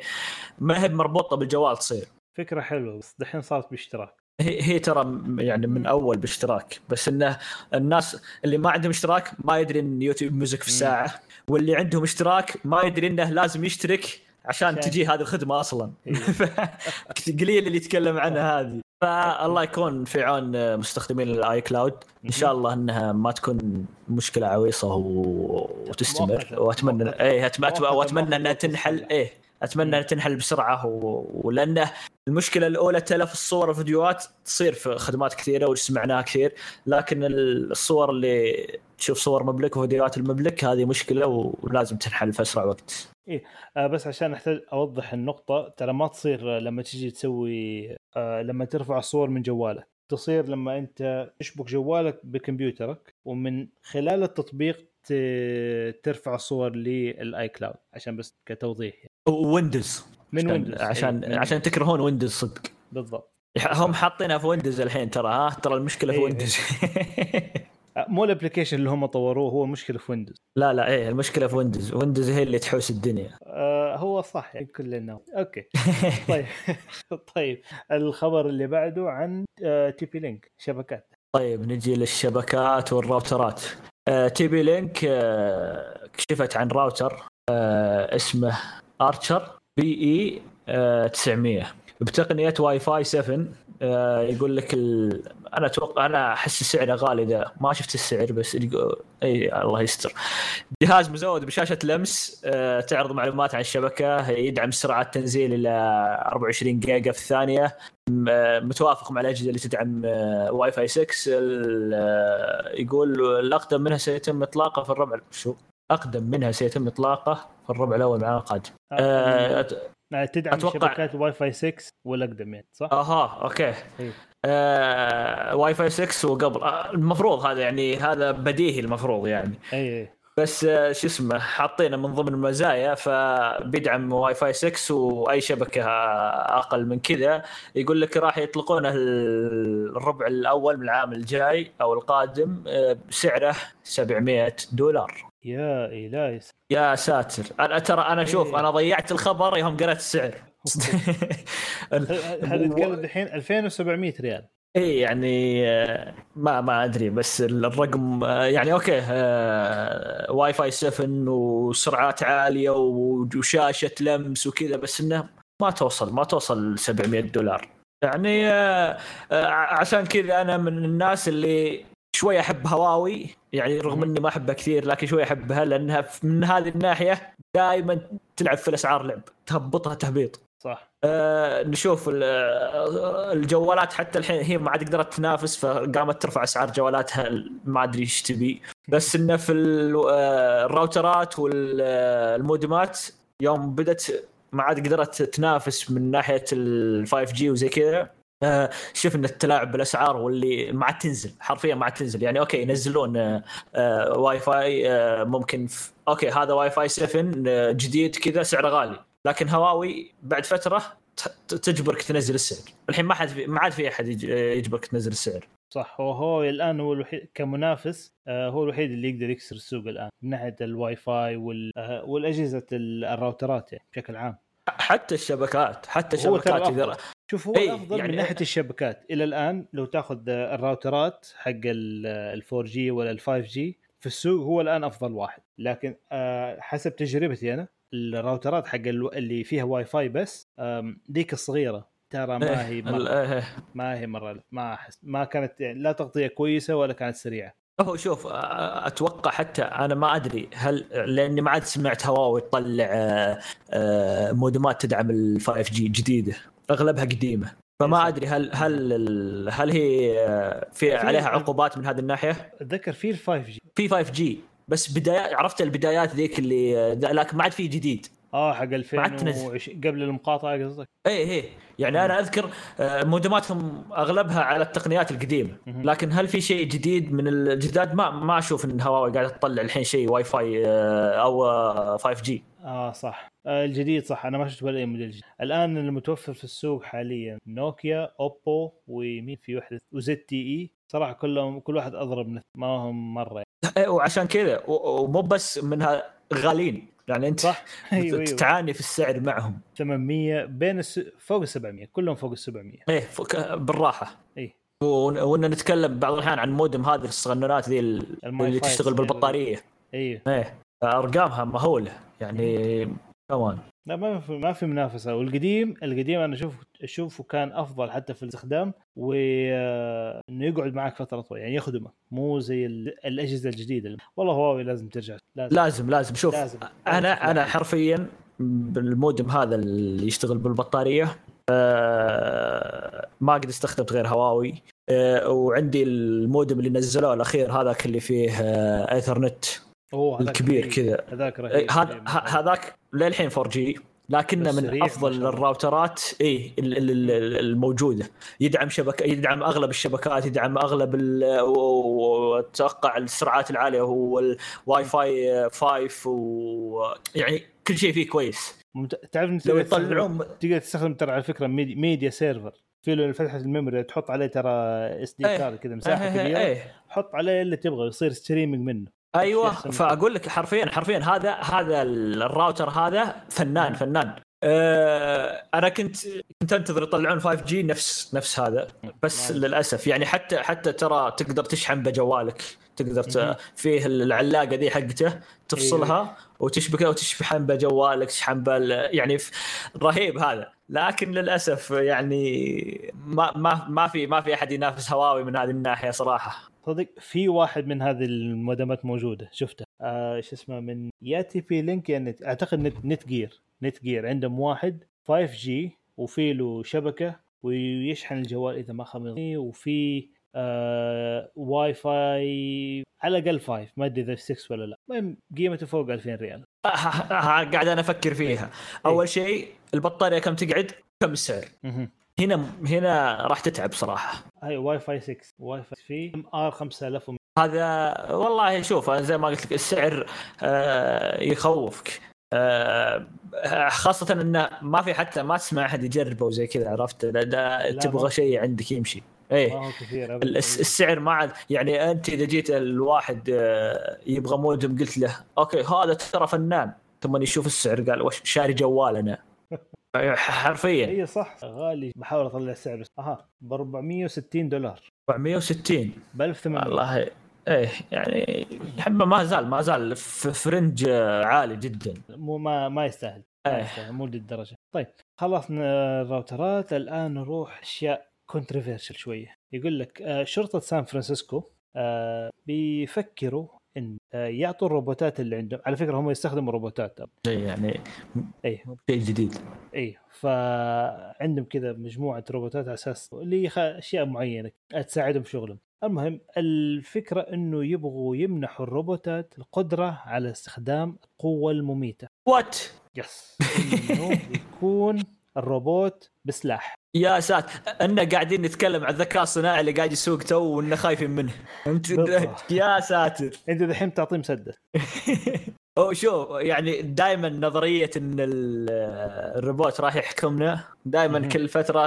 ما هي مربوطة بالجوال تصير. فكرة حلوة بس دحين صارت باشتراك. هي هي ترى يعني من أول باشتراك بس إنه الناس اللي ما عندهم اشتراك ما يدري إن YouTube Music في الساعة واللي عندهم اشتراك ما يدري إنه لازم يشترك عشان عشان- تجي هذه الخدمة أصلا. إيه. *laughs* قليل اللي يتكلم عنها هذه. فالله يكون في عون مستخدمين ال iCloud إن شاء الله إنها ما تكون مشكلة عويصة و... وتستمر. واتمنى. إيه. مؤقتة وأتمنى إنها تنحل. إيه أتمنى إنها تنحل بسرعة. ولأنه المشكلة الأولى تلف الصور والفيديوهات تصير في خدمات كثيرة وسمعناها كثير لكن الصور اللي تشوف صور مملك وفيديوهات المملك هذه مشكلة ولازم تنحل في أسرع وقت. آه بس عشان أحتاج أوضح النقطة ترى ما تصير لما تيجي تسوي آه لما ترفع الصور من جوالك. تصير لما أنت تشبك جوالك بكمبيوترك ومن خلال التطبيق ترفع الصور لل iCloud. عشان بس كتوضيح يعني. ويندوز. من ويندوز عشان, إيه، من- عشان تكرهون ويندوز صدق. بالضبط. هم حاطينها في ويندوز الحين ترى ها؟ ترى المشكلة في إيه. ويندوز آه *laughs* مو ال application اللي هم طوروه هو مشكلة في ويندوز لا لا إيه المشكلة في ويندوز ويندوز هي اللي تحوس الدنيا. آه هو صح يعني كلنا okay. *laughs* طيب. *laughs* طيب. الخبر اللي بعده عن آه TP-Link شبكات. طيب نجي للشبكات والراوترات. آه TP-Link آه كشفت عن راوتر آه اسمه Archer BE آه 900 بتقنيه واي فاي 7 آه يقول لك ال... أنا أتوقع أنا أحس سعره غالي ذا. ما شفت السعر بس. إي الله يستر. جهاز مزود بشاشة لمس آه تعرض معلومات عن الشبكة يدعم سرعات تنزيل إلى 24 جيجا في الثانية. آه، متوافق مع الأجهزة اللي تدعم آه، واي فاي 6 ال- آه، يقول الأقدم منها سيتم إطلاقه في الربع. شو؟ أقدم منها سيتم إطلاقه في الربع الأول من العام آه تدعم أتوقع- شبكات واي فاي 6 والأقدم يعني صح؟ أها okay. إيه. آه واي فاي 6 وقبل. آه المفروض هذا يعني هذا بديهي المفروض يعني. اي اي بس آه، شو اسمه حاطينه من ضمن المزايا فبيدعم واي فاي 6 وأي شبكة أقل من كذا يقول لك راح يطلقونه الربع الأول من العام الجاي أو القادم آه، بسعره 700 دولار. يا إلهي. يا ساتر. أنا ترى أنا شوف إيه. أنا ضيعت الخبر يوم قرأت السعر. *laughs* هذا نتكلم الحين 2700 ريال؟ اي يعني آه، ما ما أدري بس الرقم آه، يعني okay آه، واي فاي 7 وسرعات عالية وشاشة لمس وكذا بس إنه ما توصل ما توصل 700 دولار. يعني عشان كذا أنا من الناس اللي شوي أحب هواوي يعني رغم إني ما أحبها كثير لكن شوي أحبها لأنها من هذه الناحية دائما تلعب في الأسعار لعب تهبطها تهبيط. صح. آه نشوف آه، الجوالات حتى الحين هي ما عاد قدرت تنافس فقامت ترفع أسعار جوالاتها ما أدري إيش تبي. بس إنه في آه، الراوترات والمودمات يوم بدت ما عاد قدرت تنافس من ناحية ال 5 G وزي كذا. آه، شفنا التلاعب بالأسعار واللي ما عاد تنزل حرفيا ما عاد تنزل. يعني okay ينزلون آه، آه، واي فاي آه، ممكن okay هذا واي فاي 7 آه، جديد كذا سعره غالي. لكن هواوي بعد فترة تجبرك تنزل السعر. الحين ما حد ما عاد في أحد يج- يجبرك تنزل السعر. صح هو هو الآن هو الوحيد كمنافس هو الوحيد اللي يقدر يكسر السوق الآن من ناحية الواي فاي وال والأجهزة ال- الراوترات يعني بشكل عام. حتى الشبكات حتى الشبكات إذا. شوف هو إي، الأفضل يعني- من ناحية الشبكات. إلى الآن لو تاخذ الراوترات حق ال 4 G ولا ال 5 G في السوق هو الآن أفضل واحد. لكن آه، حسب تجربتي أنا الراوترات حق ال- اللي فيها واي فاي بس ذيك الصغيره ترى ما هي ال- مرة إيه. ما هي مرة ما أحس ما كانت يعني لا تغطية كويسة ولا كانت سريعة. هو شوف أتوقع حتى أنا ما أدري هل لأني ما عاد سمعت هواوي تطلع آه، آه، مودمات تدعم ال 5 G جديده أغلبها قديمة. فما. أدري هل هل هل هي آه، في عليها عقوبات من هذه الناحية؟ أتذكر في ال 5 G في 5 G بس بدايات عرفت البدايات ذيك اللي آه، لكن ما عاد في جديد. آه حق عاد تنزل. 2020 قبل المقاطعة قصدك؟ إيه إيه. يعني أنا أذكر آه، مودماتهم أغلبها على التقنيات القديمة. لكن هل في شيء جديد من الجداد؟ ما ما أشوف إن هواوي قاعدة تطلع الحين شيء واي فاي أو آه، 5 جي آه صح. آه الجديد صح. أنا ما شفت ولا أي موديل جديد. الآن المتوفر في السوق حاليا. نوكيا أوبو ومين في وحدة؟ وزد تي إي. صراحة كلهم كل واحد أضرب من ما هم مرة. يعني. وعشان كذا ومو بس منها غاليين. يعني أنت صح. *laughs* أيوه أيوه. تعاني في السعر معهم. 800 بين الس... فوق ال 700 كلهم فوق ال 700 إيه فك- بالراحة. اي ون- وإن نتكلم بعض الأحيان عن مودم هذه الصغننات ذي اللي تشتغل الصغيرة بالبطارية. أيوه إيه أرقامها مهولة. يعني كمان لا ما في ما في منافسة. والقديم القديم أنا أشوف أشوفه كان أفضل حتى في الاستخدام وانه يقعد معك فترة طويلة يعني يخدمك مو زي ال- الأجهزة الجديدة. والله هواوي لازم ترجع. لازم. لازم لازم. شوف لازم. أنا أنا حرفيا بالمودم هذا اللي يشتغل بالبطارية آه، ما قد استخدمت غير هواوي آه، وعندي المودم اللي نزلوه الأخير هذاك اللي فيه آه، إيثرنت. أوه الكبير. كذا هذاك إيه، رهيب هذاك للحين 4 G لكنه من أفضل. الراوترات اي ال- ال- ال- الموجودة يدعم شبكه يدعم أغلب الشبكات يدعم أغلب وأتوقع السرعات العالية هو الواي فاي 5 ويعني كل شيء فيه كويس ممت... تعرف لو يطلعون تقدر تستخدم ترى على فكرة media, media server في له فتحة ال memory تحط عليه ترى SD إيه. card كذا مساحة إيه، كبيرة إيه. حط عليه اللي تبغى يصير streaming منه أيوه. فأقول لك حرفيا حرفيا هذا هذا الراوتر هذا فنان فنان آه أنا كنت كنت أنتظر يطلعون 5 G نفس نفس هذا بس. للأسف يعني حتى حتى ترى تقدر تشحن بجوالك تقدر. فيه العلاقة ذي حقته تفصلها وتشبكها وتشحن بجوالك تشحن بال يعني. رهيب هذا لكن للأسف يعني ما ما ما في ما في أحد ينافس هواوي من هذه الناحية صراحة صدق في واحد من هذه المودمات موجودة شفته. آه شو اسمه من يا TP-Link يا نت أعتقد Net, Netgear Netgear عندهم واحد 5 G وفي له شبكة ويشحن الجوال إذا ما خاب وفي آه واي فاي على الأقل 5 ما أدري إذا 6 ولا لا. المهم قيمته فوق 2000 ريال. ه- ه- قاعد أنا أفكر فيها. أول شيء البطارية كم تقعد؟ كم السعر. هنا هنا راح تتعب صراحة. هاي واي فاي 6 واي فاي في MR 5000 هذا والله شوف زي ما قلت لك السعر آه، يخوفك. آه، خاصة انه ما في حتى ما تسمع أحد يجربه وزي كذا عرفت؟ لا- تبغى شيء عندك يمشي. إيه. كثير السعر ما عاد يعني أنت إذا جيت الواحد آه، يبغى مودم قلت له okay هذا ترى فنان. ثم يشوف السعر قال وش شاري جوال أنا. حرفيا. إي صح. غالي. بحاول أطلع السعر بس أها. ب 460 دولار. 460 ب 1800 والله إيه يعني حبة ما زال ما زال في range عالي جدا. مو ما ما يستاهل. ما إيه. يستاهل. مو للدرجة. طيب خلصنا الراوترات. الآن نروح أشياء controversial شوية. يقول لك آه، شرطة سان فرانسيسكو آه، بيفكروا إن آه، يعطوا الروبوتات اللي عندهم. على فكرة هم يستخدموا روبوتات شيء يعني إي. شيء جديد. إي فعندهم كذا مجموعة روبوتات على أساس أشياء معينة تساعدهم في شغلهم. المهم الفكرة إنه يبغوا يمنحوا الروبوتات القدرة على استخدام القوة المميتة. What? Yes إنه يكون الروبوت بسلاح. يا ساتر ان قاعدين نتكلم عن الذكاء الصناعي اللي قاعد يسوق تو وإنه خايفين منه. أنت. *laughs* يا ساتر. أنت دحين تعطيه مسدس. *laughs* هو شوف يعني دائما نظرية إن ال- الروبوت راح يحكمنا. دائما. كل فترة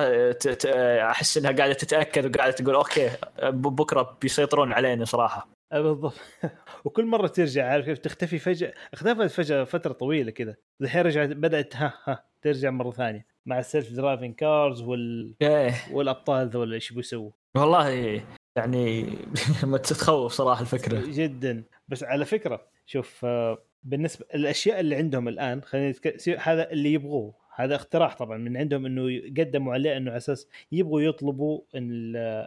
أحس إنها قاعدة تتأكد وقاعدة تقول okay بكرة بيسيطرون علينا صراحة. آه، بالضبط. *laughs* وكل مرة ترجع عارف كيف؟ تختفي فجأة اختفت فجأة فترة طويلة كذا. الحين رجعت بدأت ها ها ترجع مرة ثانية. مع ال self-driving cars وال... إيه. والأبطال ذول إيش بيسووا والله يعني *laughs* ما تتخوف صراحة الفكرة. جدا. بس على فكرة شوف آه، بالنسبة الأشياء اللي عندهم الآن خلينا هذا اللي يبغوه. هذا اقتراح طبعا من عندهم إنه قدموا عليه إنه على أساس يبغوا يطلبوا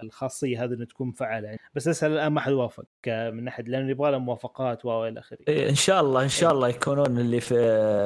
الخاصية هذه إنها تكون فعاله يعني. بس لسه الآن ما حد وافق من ناحية لأنه يبغى له موافقات و إلى آخره. إيه، إن شاء الله إن شاء الله يكونون اللي في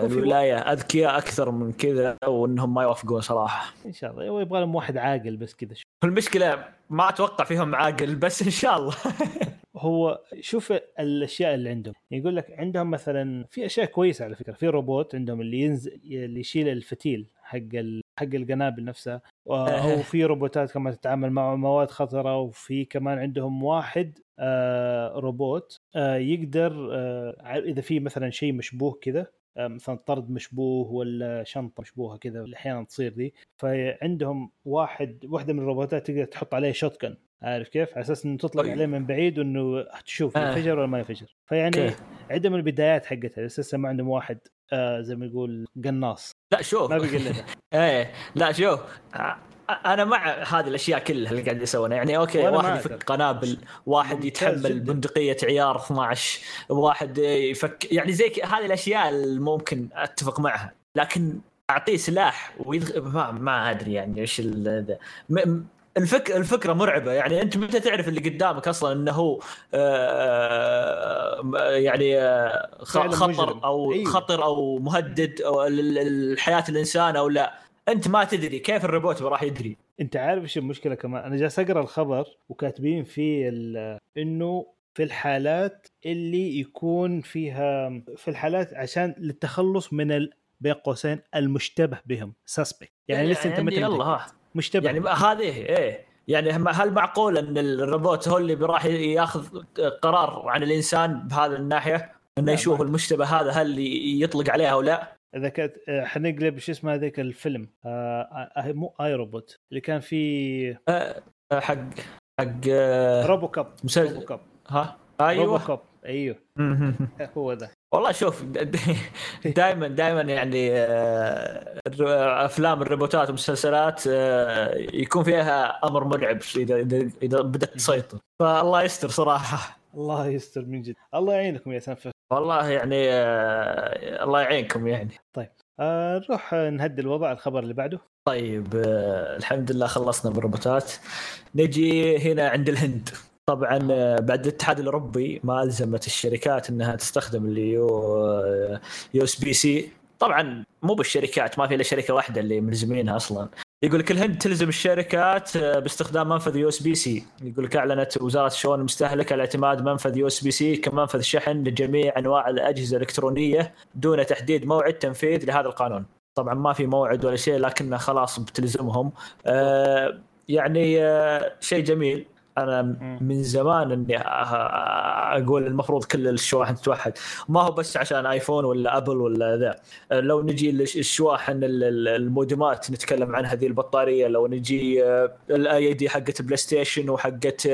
الولاية أذكياء أكثر من كذا وإنهم ما يوافقون صراحة. إن شاء الله. هو يبغى لهم واحد عاقل بس كذا المشكلة ما أتوقع فيهم عاقل بس إن شاء الله. *laughs* هو شوف الأشياء اللي عندهم. يقول لك عندهم مثلا في أشياء كويسة على فكرة. في روبوت عندهم اللي ينزل اللي يشيل الفتيل حق ال... حق القنابل نفسها. أو في روبوتات كمان تتعامل مع مواد خطرة. وفي كمان عندهم واحد آه روبوت آه يقدر آه إذا في مثلا شيء مشبوه كذا آه، مثلا طرد مشبوه ولا شنطة مشبوهة كذا أحيانا تصير دي. فعندهم واحد واحدة من الروبوتات تقدر تحط عليه shoot عارف كيف؟ على أساس إنه تطلق طيب. عليه من بعيد وإنه تشوف آه. ينفجر ولا ما ينفجر فيعني okay. عندهم البدايات حقتها لسه ما عندهم واحد آه زي ما يقول قناص لا شوف ما بيقلدها *laughs* إيه لا شوف ع- أنا مع هذه الأشياء كلها اللي قاعد يسوونها يعني okay واحد يفك. قنابل واحد يتحمل. بندقية عيار 12 واحد يفك يعني زي ك- هذه الأشياء اللي ممكن أتفق معها لكن أعطيه سلاح ويدخل ما, ما أدري يعني إيش ال- م- الفك الفكرة مرعبة يعني أنت متى تعرف اللي قدامك أصلا إنه هو آه، يعني آه، خ- فعلاً خطر. أو أيوه. خطر أو مهدد أو لل- لحياه الإنسان أو لا أنت ما تدري كيف الروبوت راح يدري أنت عارف إيش المشكلة كمان أنا جالس أقرأ الخبر وكاتبين فيه إنه في الحالات اللي يكون فيها في الحالات عشان للتخلص من ال... بين قوسين المشتبه بهم سسبكت يعني لسه أنت يلا. ها مشتبه يعني هذه إيه. يعني هل معقول أن الروبوت هو اللي راح يأخذ قرار عن الإنسان بهذه الناحية؟ أنه يشوف المشتبه هذا هل يطلق عليه أو لا؟ اذا كانت آه، حنقلب شو اسمه هذاك الفيلم آه آه مو آي روبوت اللي كان فيه أه، حق حق RoboCop مسلسل RoboCop ها؟ Robo أيوه. Cop أيوه. هو ذا. والله شوف دائما دائما يعني آه، أفلام الروبوتات والمسلسلات آه، يكون فيها أمر مرعب إذا إذا بدأت تسيطر. فالله يستر صراحة. الله يستر من جد. الله يعينكم يا سنفر والله يعني آه، الله يعينكم يعني. آه نروح نهدي الوضع الخبر اللي بعده. طيب آه، الحمد لله خلصنا بالروبوتات نجي هنا عند الهند. طبعا آه، بعد الاتحاد الأوروبي ما ألزمت الشركات إنها تستخدم ال U USB-C. طبعا مو بالشركات ما في إلا شركة واحدة اللي ملزمينها أصلا. يقول لك الهند تلزم الشركات آه، باستخدام منفذ USB-C. يقول لك أعلنت وزارة الشؤون المستهلكة على اعتماد منفذ USB-C كمنفذ شحن لجميع أنواع الأجهزة الإلكترونية دون تحديد موعد تنفيذ لهذا القانون. طبعا ما في موعد ولا شيء لكنه خلاص بتلزمهم. آه يعني آه شيء جميل. أنا من زمان إني أقول المفروض كل الشواحن تتوحد. ما هو بس عشان iPhone ولا Apple ولا ذا. لو نجي الشواحن المودمات نتكلم عن هذه البطارية لو نجي الأيادي حقت PlayStation وحقت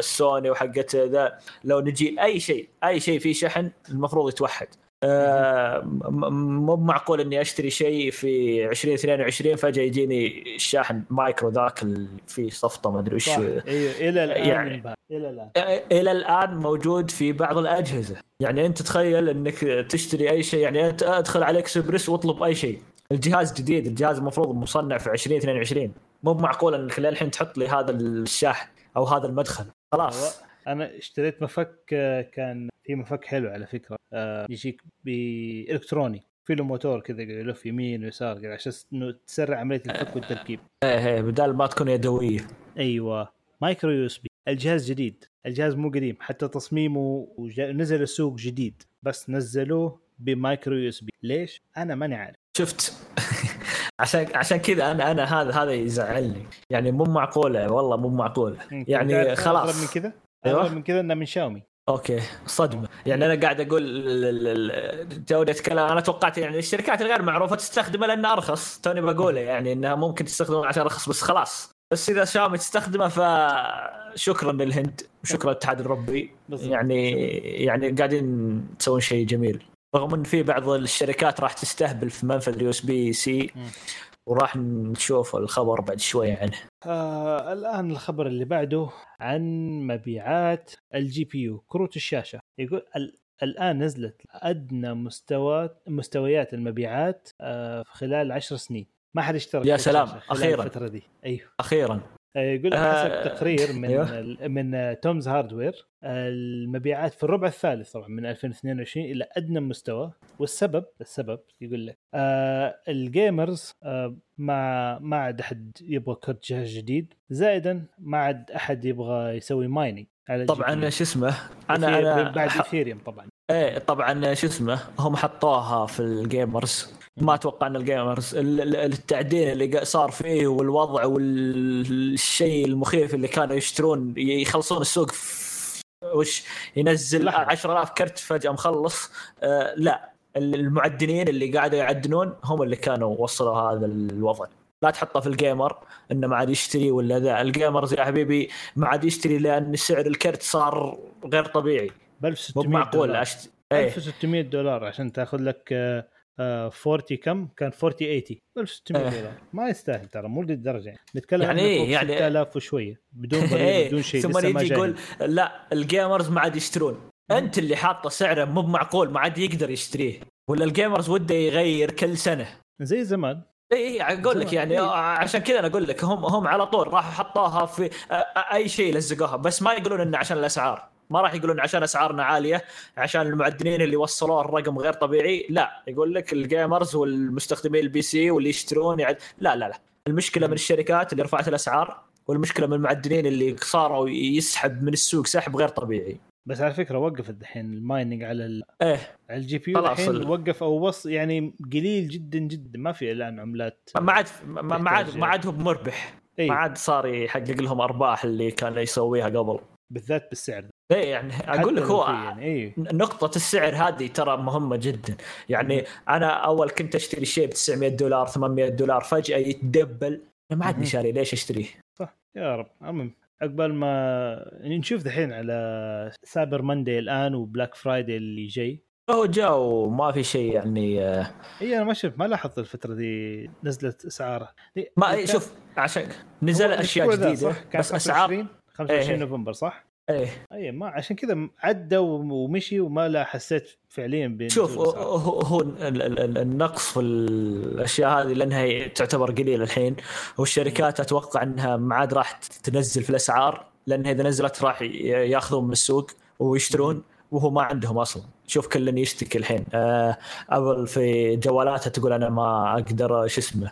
سوني وحقت ذا لو نجي أي شيء أي شيء فيه شحن المفروض يتوحد. آه، مو معقول إني أشتري شيء في 2022 فجأة يجيني الشاحن مايكرو ذاك اللي فيه صفطة ما أدري وش. أيوه إلى الآن يعني إلى الآن. إلى الآن موجود في بعض الأجهزة. يعني أنت تخيل إنك تشتري أي شيء يعني أنت أدخل AliExpress واطلب أي شيء. الجهاز جديد الجهاز المفروض مصنع في 2022 مو معقول إنك للحين تحط لي هذا الشاحن أو هذا المدخل. خلاص. أنا اشتريت مفك كان في مفك حلو على فكرة آه، يجيك بإلكتروني في له موتور كذا يلف يمين ويسار عشان إنه تسرع عملية الفك والتركيب. إيه إيه بدال ما تكون يدويه أيوه. micro USB. الجهاز جديد. الجهاز مو قديم حتى تصميمه نزل السوق جديد بس نزلوه ب micro USB. ليش؟ أنا ماني عارف. شفت؟ *laughs* عشان عشان كذا أنا أنا هذا هذا يزعلني. يعني مو معقولة والله مو معقولة. يعني خلاص. من كذا؟ أيوة. من كذا إنه من Xiaomi. Okay صدمة. يعني أنا قاعد أقول جودة كلام. أنا توقعت يعني الشركات الغير معروفة تستخدمه لأنه أرخص. توني بقوله يعني انها ممكن تستخدمه عشان أرخص بس خلاص. بس إذا شاومي تستخدمه فشكرا للهند وشكرا للاتحاد الاوروبي يعني يعني قاعدين تسوون شيء جميل. رغم إن في بعض الشركات راح تستهبل في منفذ ال USB-C وراح نشوف الخبر بعد شوي عنه. آه الآن الخبر اللي بعده عن مبيعات ال GPU كروت الشاشة. يقول الآن نزلت أدنى مستوى مستويات المبيعات آه خلال عشر سنين. ما حد اشترى يا سلام أخيرا. الفترة دي. أيوه. أخيرا. آه، يقول حسب آه تقرير من أيوه. من Tom's Hardware المبيعات في الربع الثالث طبعا من 2022 إلى أدنى مستوى. والسبب السبب يقول لك آه ال gamers آه ما ما عاد أحد يبغى كرت جهاز جديد زائدا ما عاد أحد يبغى يسوي mining على طبعا شو اسمه؟ أنا أنا بعد Ethereum طبعا. إيه طبعا شو اسمه؟ هم حطوها في ال gamers. ما أتوقع إن ال gamers التعدين اللي صار فيه والوضع والشيء المخيف اللي كانوا يشترون يخلصون السوق وش ينزل 10000 كرت فجأة مخلص. آه لا المعدنين اللي قاعدوا يعدنون هم اللي كانوا وصلوا هذا الوضع. لا تحطه في ال gamer إنه ما عاد يشتري ولا ذا. ال gamers يا حبيبي ما عاد يشتري لأن سعر الكرت صار غير طبيعي. ب 1600 معقول دولار. أشت... 1600 إيه. دولار عشان تأخذ لك 40 آه، كم؟ كان 40 80 1600 أه. دولار ما يستاهل ترى مو للدرجة. يعني نتكلم يعني إيه يعني 6000 وشوية بدون *laughs* إيه، بدون شيء ثم يجي يقول لا ال gamers ما عاد يشترون. أنت اللي حاطة سعره مو معقول ما عاد يقدر يشتريه. ولا ال gamers وده يغير كل سنة. زي زمان. اي اي أقول لك يعني إيه؟ عشان كذا أنا أقول لك هم هم على طول راحوا حطوها في أي شيء لزقوها. بس ما يقولون إنه عشان الأسعار. ما راح يقولون عشان أسعارنا عالية عشان المعدنين اللي وصلوا الرقم غير طبيعي لا يقول لك ال gamers والمستخدمين ال PC واللي يشترون يعد... لا لا لا. المشكلة من الشركات اللي رفعت الأسعار والمشكلة من المعدنين اللي صاروا يسحب من السوق سحب غير طبيعي. بس على فكرة وقفت الحين ال mining على ال... إيه. على ال GPU الحين وقف أو وص يعني قليل جدا جدا ما في الان عملات ما عاد ما عاد ما عاد هو مربح. ما عاد صار يحقق لهم أرباح اللي كان يسويها قبل. بالذات بالسعر. إيه يعني أقول لك هو يعني إيه؟ نقطة السعر هذه ترى مهمة جدا. يعني. أنا أول كنت أشتري شيء ب 900 دولار 800 دولار فجأة يتدبل. ما عاد شاري ليش أشتريه؟ صح. يا رب. المهم عقبال ما يعني نشوف دحين على Cyber Monday الآن و Black Friday اللي جاي. هو جاء وما في شيء يعني آه، إي أنا ما شفت ما لاحظت الفترة دي نزلت اسعارها ما شوف عشان نزل أشياء جديدة بس أسعار 25 إيه. نوفمبر صح؟ إيه. أي ما عشان كذا عدى ومشي وما لا حسيت فعليا شوف هو, هو النقص في الأشياء هذه لأنها تعتبر قليلة الحين والشركات أتوقع إنها ما عاد راح تنزل في الأسعار لأنها إذا نزلت راح يأخذون من السوق ويشترون وهو ما عندهم أصلا. شوف كل يشتكي الحين. آه أبل في جوالاتها تقول أنا ما أقدر شو اسمه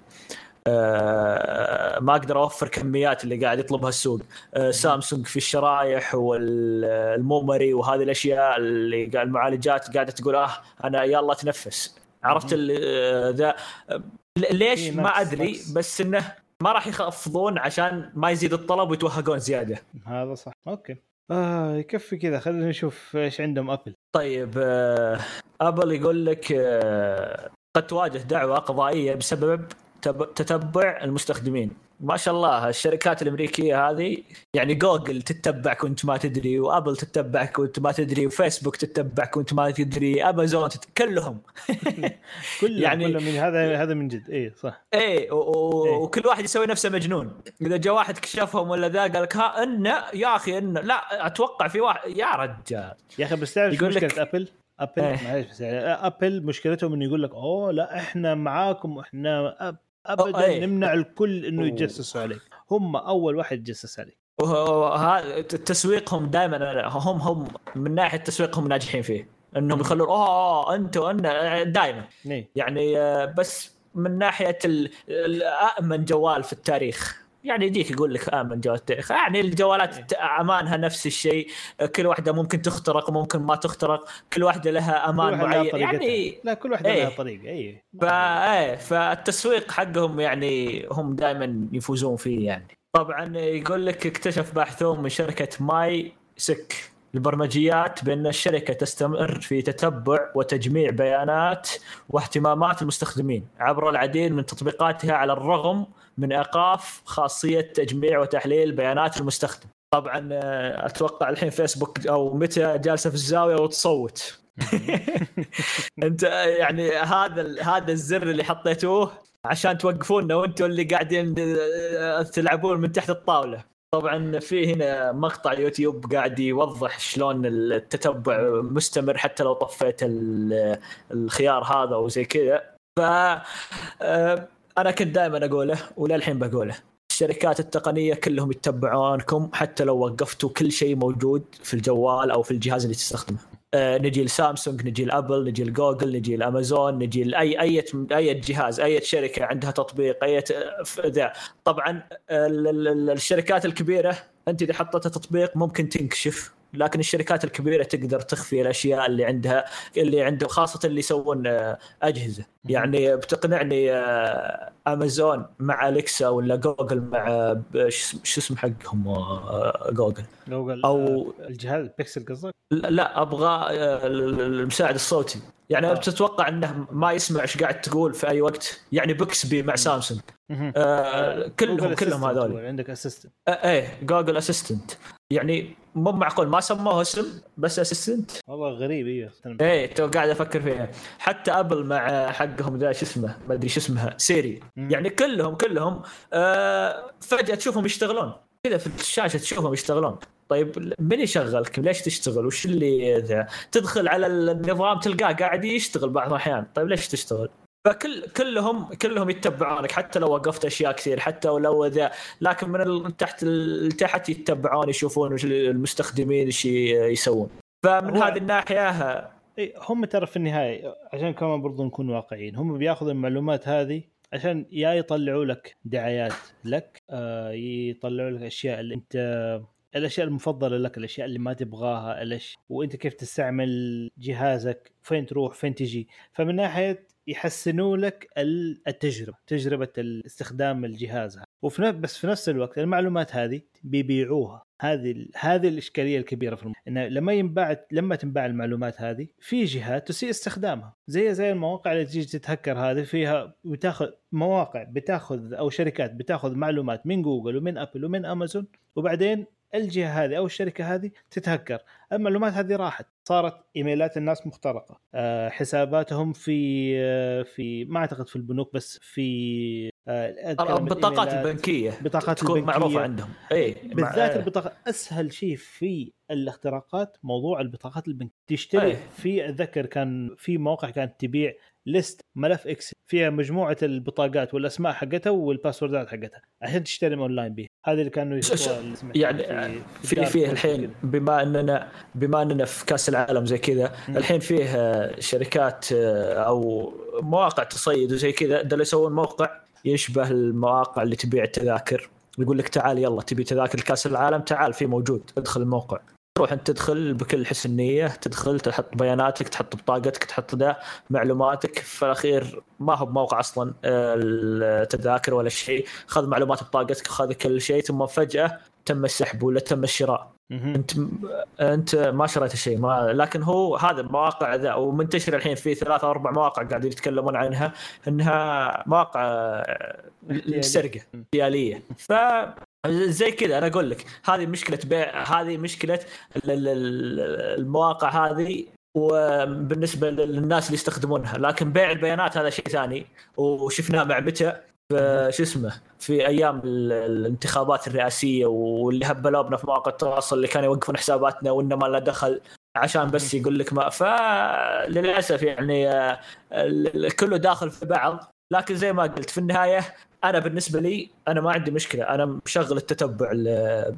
ما أقدر أوفر كميات اللي قاعد يطلبها السوق آه، سامسونج في الشرايح وال memory وهذه الأشياء اللي المعالجات قاعدة تقول آه أنا يلا تنفس. عرفت ذا ليش ما أدري بس إنه ما راح يخفضون عشان ما يزيد الطلب ويتوهقون زيادة. هذا صح. أوكي. آه يكفي كذا. خلينا نشوف إيش عندهم أبل. طيب آه أبل يقول لك آه قد تواجه دعوى قضائية بسبب تتبع المستخدمين ما شاء الله الشركات الأمريكية هذه يعني جوجل تتبعك وأنت ما تدري وأبل تتبعك وأنت ما تدري وفيسبوك تتبعك وأنت ما تدري أمازون تت... كلهم *laughs* كلهم يعني- كلهم من هذا هذا من جد اي صح إيه و... و... إيه. وكل واحد يسوي نفسه مجنون إذا جاء واحد كشفهم ولا ذا قال لك ها إنه يا أخي إنه لا أتوقع في واحد يا رجال يا أخي بس تعرف يقول لك- مشكله أبل؟ أبل إيه. معلش بس يعني أبل مشكلتهم إنه يقول لك أوه لا إحنا معاكم وإحنا أب ابدا إيه. نمنع الكل إنه أوه. يتجسسوا عليك هم أول واحد يتجسس عليك وهذا تسويقهم دائما هم هم من ناحية تسويقهم ناجحين فيه إنهم يخلون أوه أنتوا أنا دائما إيه. يعني آه، بس من ناحية أأمن جوال في التاريخ يعني يجيك يقول لك أأمن جوال في التاريخ يعني الجوالات الت- أمانها نفس الشيء. كل واحدة ممكن تخترق ممكن ما تخترق. كل واحدة لها أمان معين. يعني لا كل واحد إيه. لها طريقة. اي فا إيه فالتسويق حقهم يعني هم دائما يفوزون فيه يعني. طبعا يقول لك اكتشف باحثون من شركة ماي سك البرمجيات بأن الشركة تستمر في تتبع وتجميع بيانات واهتمامات المستخدمين عبر العديد من تطبيقاتها على الرغم من إيقاف خاصية تجميع وتحليل بيانات المستخدم. طبعا آه، أتوقع الحين فيسبوك أو ميتا جالسة في الزاوية وتصوت. *laughs* أنت يعني هذا هذا الزر اللي حطيتوه عشان توقفونا وأنتم اللي قاعدين آه، تلعبون من تحت الطاولة. طبعا في هنا مقطع يوتيوب قاعد يوضح شلون التتبع مستمر حتى لو طفيت ال- الخيار هذا وزي كذا. ف آه، أنا كنت دائما أقوله وللحين بقوله الشركات التقنية كلهم يتبعونكم حتى لو وقفتوا كل شيء موجود في الجوال أو في الجهاز اللي تستخدمه. نجي لسامسونج نجي لأبل نجي لجوجل نجي لأمازون نجي لأي أي أي جهاز أي شركة عندها تطبيق أي ذا. طبعا ال- الشركات الكبيرة أنت إذا حطيتها تطبيق ممكن تنكشف. لكن الشركات الكبيرة تقدر تخفي الأشياء اللي عندها اللي عنده خاصة اللي يسوون آه، أجهزة. يعني بتقنعني آه، أمازون مع أليكسا ولا جوجل مع آه، شو اسم حقهم جوجل؟ جوجل آه، الجهاز بيكسل قصدك؟ لا- أبغى المساعد الصوتي. يعني آه. بتتوقع إنه ما يسمع إيش قاعد تقول في أي وقت؟ يعني بيكسبي مع سامسونج. آه كلهم كلهم هذول عندك assistant آه إيه جوجل assistant يعني مو معقول ما سموه اسم بس assistant والله غريب أيوه إيه تو قاعد أفكر فيها حتى أبل مع حقهم ذا شو اسمه ما أدري شو اسمها سيري مم. يعني كلهم كلهم آه فجأة تشوفهم يشتغلون كذا في الشاشة تشوفهم يشتغلون طيب من يشغلك؟ ليش تشتغل؟ وش اللي ذا؟ تدخل على النظام تلقاه قاعد يشتغل بعض الأحيان، طيب ليش تشتغل؟ فكل كلهم كلهم يتبعونك حتى لو وقفت أشياء كثير حتى ولو ذا لكن من تحت ال- تحت يتبعون يشوفون وش المستخدمين إيش يسوون. فمن هو- هذه الناحية هم ترى في النهاية عشان كمان برضو نكون واقعيين هم بياخذوا المعلومات هذه عشان يا يطلعوا لك دعايات لك آه يطلعوا لك أشياء اللي انت الأشياء المفضلة لك الأشياء اللي ما تبغاها الأش... وأنت كيف تستعمل جهازك فين تروح فين تجي. فمن ناحية يحسنوا لك ال- التجربة تجربة استخدام الجهاز وفي نفس بس في نفس الوقت المعلومات هذه بيبيعوها. هذه هذه الإشكالية الكبيرة في الموضوع انه لما ينباع لما تنباع المعلومات هذه في جهات تسيء استخدامها. زي زي المواقع اللي تيجي تتهكر هذه فيها بتاخذ مواقع بتاخذ أو شركات بتاخذ معلومات من جوجل ومن أبل ومن أمازون وبعدين الجهة هذه أو الشركة هذه تتهكر. المعلومات هذه راحت. صارت إيميلات الناس مخترقة آه، حساباتهم في آه، في ما أعتقد في البنوك بس في آه، البطاقات. البنكية بطاقات تكون البنكية. معروفه عندهم اي بالذات البطاقه أسهل شيء في الاختراقات موضوع البطاقات البنك تشتري أي. في أتذكر كان في مواقع كانت تبيع list ملف Excel فيها مجموعة البطاقات والأسماء حقتها وال password ات حقتها عشان تشتري أونلاين بها هذه اللي كانوا يعني في فيه ويب الحين. بما اننا بما أننا في كأس العالم زي كذا. الحين فيه آه، شركات آه، أو مواقع تصيد وزي كذا ده يسوون موقع يشبه المواقع اللي تبيع التذاكر يقول لك تعال يلا تبي تذاكر كأس العالم تعال في موجود ادخل الموقع تروح انت تدخل بكل حسن نيه تدخل تحط بياناتك تحط بطاقتك تحط ده معلوماتك. في الأخير ما هو بموقع أصلا آه، التذاكر ولا شيء. خذ معلومات بطاقتك خذ كل شيء ثم فجأة تم السحب ولا تم الشراء. انت انت ما شريت شيء. ما لكن هو هذا المواقع ذا ومنتشر الحين في ثلاث أو أربع مواقع قاعدين يتكلمون عنها إنها مواقع السرقه احتيالية. ف زي كذا أنا أقول لك هذه مشكلة بيع هذه مشكلة المواقع هذه وبالنسبة للناس اللي يستخدمونها. لكن بيع البيانات هذا شيء ثاني وشفناه مع متى شو اسمه في أيام الانتخابات الرئاسية واللي هبلوبنا في مواقع التواصل اللي كانوا يوقفون حساباتنا وإنه ما له دخل عشان بس يقول لك ما. فللأسف يعني آه، كله داخل في بعض. لكن زي ما قلت في النهاية أنا بالنسبة لي أنا ما عندي مشكلة. أنا مشغل التتبع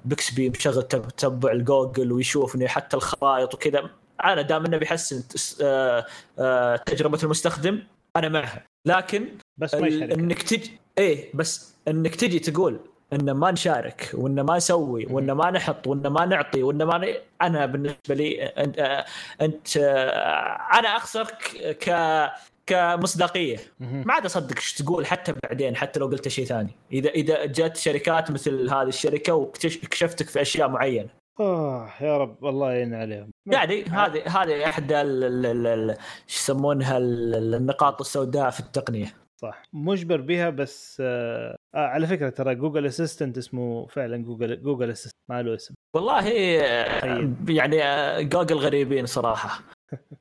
بيكس بي مشغل تتبع الجوجل ويشوفني حتى الخرائط وكذا. أنا دام إنه بيحسن آه، آه، تجربة المستخدم أنا معها لكن بس ما إنك تجي إيه بس إنك تجي تقول ان ما نشارك وان ما نسوي وان ما نحط وان ما نعطي وان ما ن... أنا بالنسبة لي أنت, انت أنا أخسرك ك كمصداقية. ما عاد أصدق إيش تقول حتى بعدين حتى لو قلت شيء ثاني. إذا إذا جت شركات مثل هذه الشركة وكشفتك في أشياء معينة. آه يا رب الله يعين عليهم. يعني هذه هذه إحدى شو يسمونها النقاط السوداء في التقنية. صح. مجبر بها بس آه, آه على فكرة ترى جوجل assistant اسمه فعلا جوجل جوجل assistant ما له اسم. والله طيب. يعني آه، جوجل غريبين صراحة.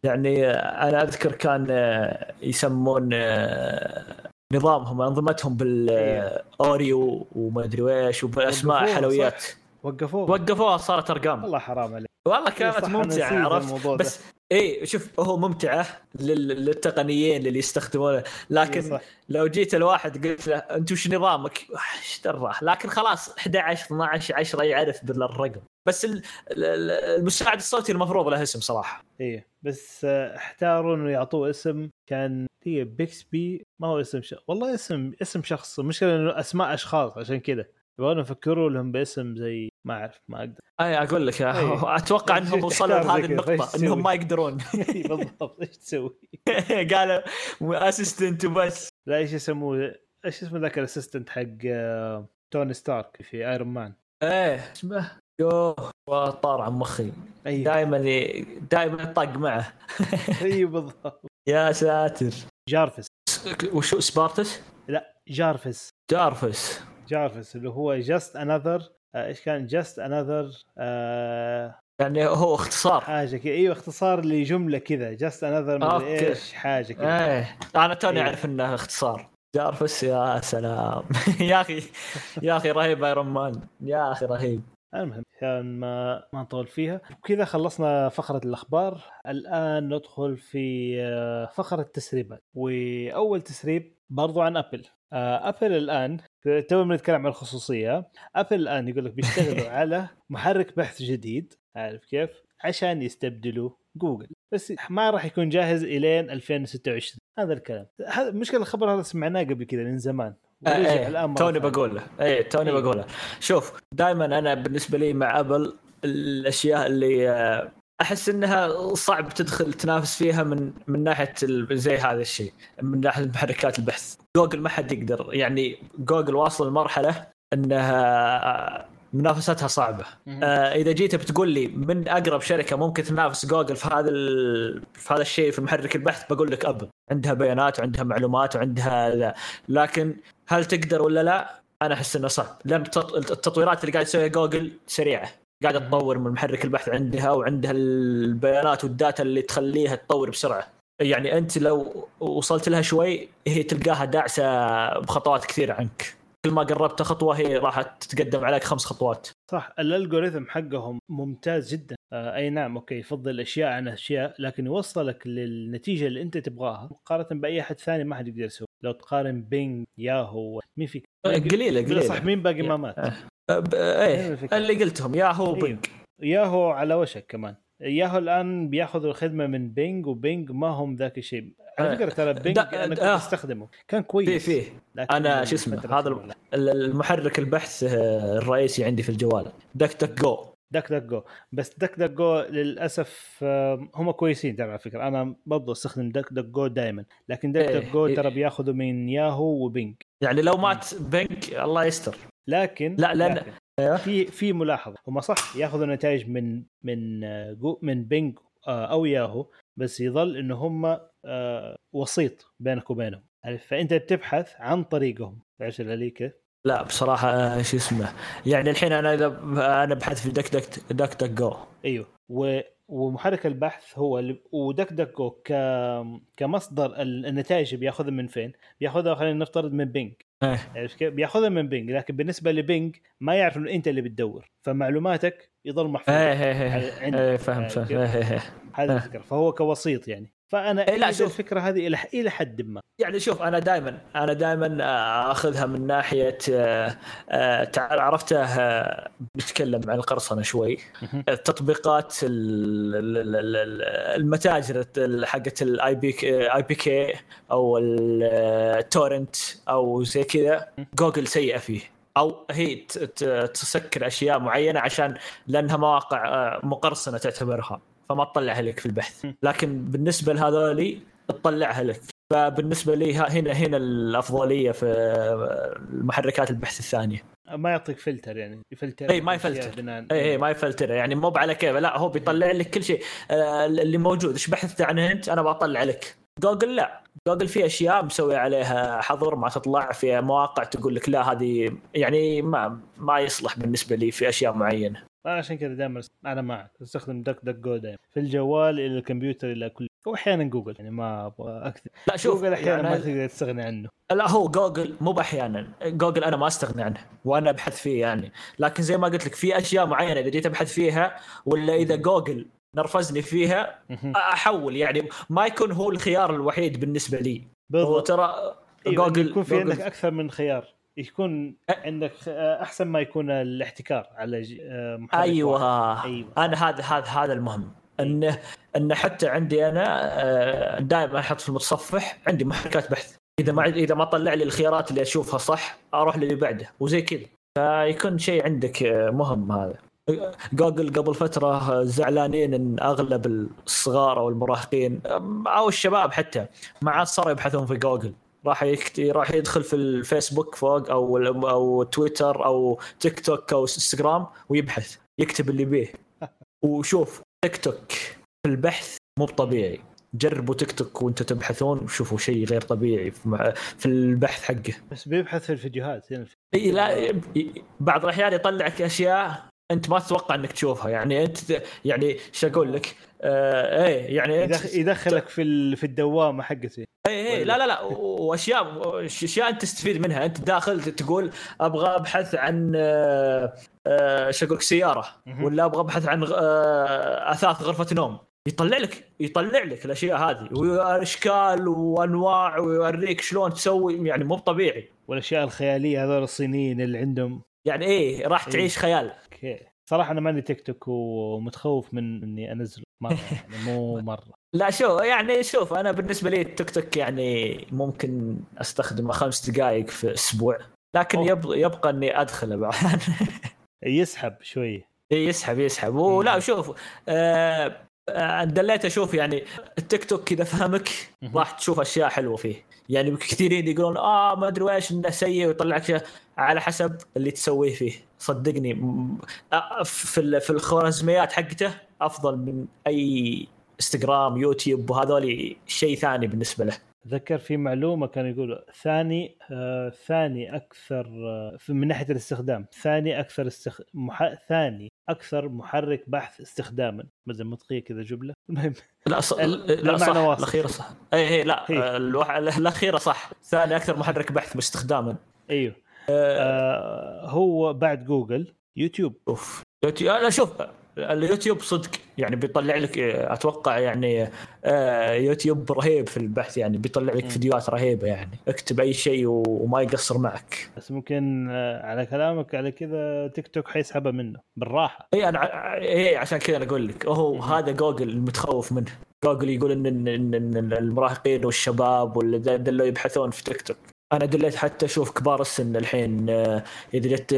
يعني آه، أنا أذكر كان آه، يسمون نظامهم أنظمتهم بال Oreo وما أدري إيش وبأسماء حلويات. وقفوه وقفوها صارت أرقام. والله حرام عليك. والله كانت ممتعة عرفت؟ بس اي شوف هو ممتعة للتقنيين اللي يستخدمونه. لكن صح. لو جيت الواحد قلت له أنت وش نظامك؟ إيش لكن خلاص 11 12 10 يعرف بالرقم. بس المساعد الصوتي المفروض له اسم صراحة. إيه بس احتاروا انه يعطوه اسم. كان هي بيكس بي ما هو اسم شخص والله اسم اسم شخص. المشكلة إنه أسماء أشخاص عشان كذا يبغون يفكروا لهم باسم زي ما أعرف ما أقدر. أي أقول لك أيه. أتوقع *laughs* إنهم وصلوا لهذه النقطة إنهم ما يقدرون. *laughs* بالضبط. إيش تسوي؟ *laughs* قالوا assistant وبس لا إيش يسموه؟ إيش اسمه ذاك ال assistant حق آه، توني ستارك في Iron Man إيه. اسمه؟ يوه طار عن مخي. أيه. دائما دائما طق معه. *laughs* اي بالضبط. يا ساتر. جارفس. وشو سبارتس؟ لا جارفس. جارفس. جارفس اللي هو just another إيش كان؟ just another يعني هو اختصار. حاجة كذا. أيوه اختصار لجملة كذا. just another إيش حاجة كذا. إيه. أنا توني أعرف إنه اختصار. جارفس يا سلام. *laughs* يا أخي يا أخي رهيب Iron Man يا أخي رهيب. المهم عشان ما ما نطول فيها. وكذا خلصنا فقرة الأخبار. الآن ندخل في آه، فقرة التسريبات. وأول تسريب برضو عن أبل. أبل الآن تو بنتكلم عن الخصوصية. أبل الآن يقول لك بيشتغلوا *laughs* على محرك بحث جديد. عارف كيف؟ عشان يستبدلوا جوجل. بس ما راح يكون جاهز إلين 2026 هذا الكلام. هذا مشكلة الخبر هذا سمعناه قبل كذا من زمان. آه إيه الآن توني بقوله. اي توني إيه. بقوله. شوف دائما أنا بالنسبة لي مع أبل الأشياء اللي آه، أحس إنها صعب تدخل تنافس فيها من من ناحية زي هذا الشيء من ناحية محركات البحث. جوجل ما حد يقدر يعني جوجل واصل لمرحلة إنها منافستها صعبة. آه إذا جيت بتقول لي من أقرب شركة ممكن تنافس جوجل في هذا في هذا الشيء في محرك البحث بقول لك ابل عندها بيانات وعندها معلومات وعندها لا. لكن هل تقدر ولا لا؟ أنا أحس إنه صعب. لأن التطويرات اللي قاعد تسويها جوجل سريعة. قاعدة تطور من محرك البحث عندها وعندها البيانات وال data اللي تخليها تطور بسرعة. يعني أنت لو وصلت لها شوي هي تلقاها داعسة بخطوات كثيرة عنك. كل ما قربت خطوة هي راح تتقدم عليك خمس خطوات. صح ال algorithm حقهم ممتاز جدا. آه أي نعم أوكي يفضل أشياء عن أشياء لكن يوصلك للنتيجة اللي أنت تبغاها مقارنة بأي أحد ثاني ما حد يقدر يسوي. لو تقارن بينج ياهو مين في قليلة قليلة. صح مين باقي ما مات؟ آه. إيه اللي قلتهم ياهو وبينج ياهو على وشك كمان. ياهو الآن بياخذوا الخدمة من بينج وبينج ما هم ذاك الشيء. على فكرة ترى بينج أنا كنت آه. أستخدمه. كان كويس. فيه فيه أنا شو اسمه هذا المحرك البحث آه، الرئيسي عندي في الجوال. دك دك جو دك دك جو بس دك دك جو للأسف آه، هم كويسين ترى على فكرة. أنا برضو أستخدم دك دك جو دائما. لكن دك دك جو. ترى بياخذوا من ياهو وبينج يعني لو مات بنك الله يستر. لكن لا، لأن- لكن أيوه. في في ملاحظة هم صح ياخذوا نتائج من من آه، من بينج آه، أو ياهو بس يظل انه هم آه، وسيط بينك وبينهم؟ فأنت بتبحث عن طريقهم علي كيف؟ لا بصراحة شو اسمه يعني الحين أنا إذا أنا بحث في دك دك دك دك جو أيوه ومحرك البحث هو ودك دكو ك كمصدر ال- النتائج بياخذها من فين؟ بياخذها خلينا نفترض من بينج إيه. عرفت كيف؟ بياخذها من بينج لكن بالنسبة لبينج ما يعرف إنه أنت اللي بتدور فمعلوماتك يضل محفوظ إيه إيه إيه عندك. إيه فهمت فهمت إيه. هذه. الفكرة فهو كوسيط يعني فأنا إيه، لا، شوف. الفكرة هذه إلى إلى حد ما. يعني شوف أنا دائما أنا دائما آخذها من ناحية آه، آه، تعال عرفته آه، بنتكلم عن القرصنة شوي. التطبيقات ال- ال- ال- ال- المتاجر ال- حقت ال IPA APK أو ال torrent أو زي كذا. جوجل سيئة فيه. أو هي تسكر أشياء معينة عشان لأنها مواقع آه، مقرصنة تعتبرها. فما تطلعها لك في البحث. لكن بالنسبة لهذولي تطلعها لك فبالنسبة لي هنا هنا الأفضلية في محركات البحث الثانية. ما يعطيك فلتر يعني. يفلتر إي، ما يفلتر. إي إي ما يفلتر. يعني مو على كيف لا هو بيطلع لك كل شيء. آه، اللي موجود. إيش بحثت عنه أنت؟ أنا بطلع لك. جوجل لا. جوجل في أشياء مسوي عليها حظر ما تطلع. في مواقع تقول لك لا هذه يعني ما ما يصلح بالنسبة لي في أشياء معينة. عشان كذا دائما أنا معك أستخدم دك دك جو دائما. في الجوال إلى الكمبيوتر إلى كل واحيانا جوجل يعني ما أبغى أكثر. لا شوف جوجل أحيانا يعني ما تقدر تستغني عنه. لا هو جوجل مو باحيانا. جوجل أنا ما أستغني عنه وأنا أبحث فيه يعني. لكن زي ما قلت لك في أشياء معينة إذا جيت أبحث فيها ولا إذا جوجل نرفزني فيها. أحول. يعني ما يكون هو الخيار الوحيد بالنسبة لي. هو بالضبط ترى أيوة جوجل يكون في عندك أكثر من خيار. يكون عندك آه، أحسن ما يكون الاحتكار على آه، محرك واحد. أيوه. أيوة. أنا هذا هذا هذا المهم. انه انه حتى عندي أنا دائما أحط في المتصفح عندي محركات بحث. إذا ما إذا ما طلع لي الخيارات اللي أشوفها صح أروح للي بعده وزي كذا. فيكون شيء عندك آه، مهم هذا. جوجل قبل فترة زعلانين إن أغلب الصغار أو المراهقين أو الشباب حتى ما عاد صاروا يبحثون في جوجل. راح يكت... راح يدخل في الفيسبوك فوق أو أو تويتر أو تيك توك أو إنستغرام ويبحث يكتب اللي بيه *laughs* وشوف تيك توك في البحث مو طبيعي جربوا تيك توك وأنتم تبحثون وشوفوا شيء غير طبيعي في البحث حقه. بس بيبحث في الفيديوهات هنا إي لا بعض الأحيان يطلع لك أشياء أنت ما تتوقع إنك تشوفها. يعني أنت يعني إيش أقول لك؟ آه إيه يعني يدخلك في في الدوامة حقتي. اي اي لا لا لا وأشياء اشياء أنت تستفيد منها. أنت داخل تقول أبغى أبحث عن آه، آه، إيش أقول لك سياره. ولا أبغى أبحث عن آه، أثاث غرفة نوم. يطلع لك يطلع لك الأشياء هذه وأشكال وأنواع ويوريك شلون تسوي يعني مو طبيعي. والأشياء الخيالية هذول الصينيين اللي عندهم. يعني إيه راح إيه. تعيش خيال أوكي. صراحة أنا ماني تيك توك ومتخوف من إني انزله مرة *laughs* يعني مو مرة. لا شو يعني شوف أنا بالنسبة لي التيك توك يعني ممكن أستخدمه خمس دقائق في أسبوع لكن. يبقى, يبقى إني أدخله بعد. *laughs* يسحب شوي. يسحب يسحب. ولا شوف آه آه، دليت أشوف يعني التيك توك كذا فهمك. راح تشوف أشياء حلوة فيه. يعني كثيرين يقولون آه ما أدري إيش إنه سيء. ويطلع لك شيء على حسب اللي تسويه فيه. صدقني في في الخوارزميات حقته أفضل من أي انستغرام يوتيوب وهذول شيء ثاني بالنسبة له. اتذكر في معلومة كانوا يقولوا ثاني آه ثاني أكثر آه من ناحية الاستخدام ثاني أكثر استخ... مح... ثاني أكثر محرك بحث استخداما. مثل منطقيه كذا جملة؟ *laughs* المهم. لا ص... لا صح. الأخيرة صح. اي اي لا هي. آه، الوح... الأخيرة صح. ثاني أكثر محرك بحث باستخداما. أيوه. آه. هو بعد جوجل يوتيوب. أوف. يوتيوب أنا شوف. اليوتيوب صدق يعني بيطلع لك أتوقع يعني آه، يوتيوب رهيب في البحث يعني بيطلع لك. فيديوهات رهيبة يعني اكتب أي شيء وما يقصر معك بس ممكن آه على كلامك على كذا تيك توك حيسحبها منه بالراحة إي أنا إي عشان كذا أنا أقول لك هو. هذا جوجل المتخوف منه جوجل يقول إن إن, إن, إن المراهقين والشباب واللي يبحثون في تيك توك أنا دليت حتى أشوف كبار السن الحين آه، إذا جت.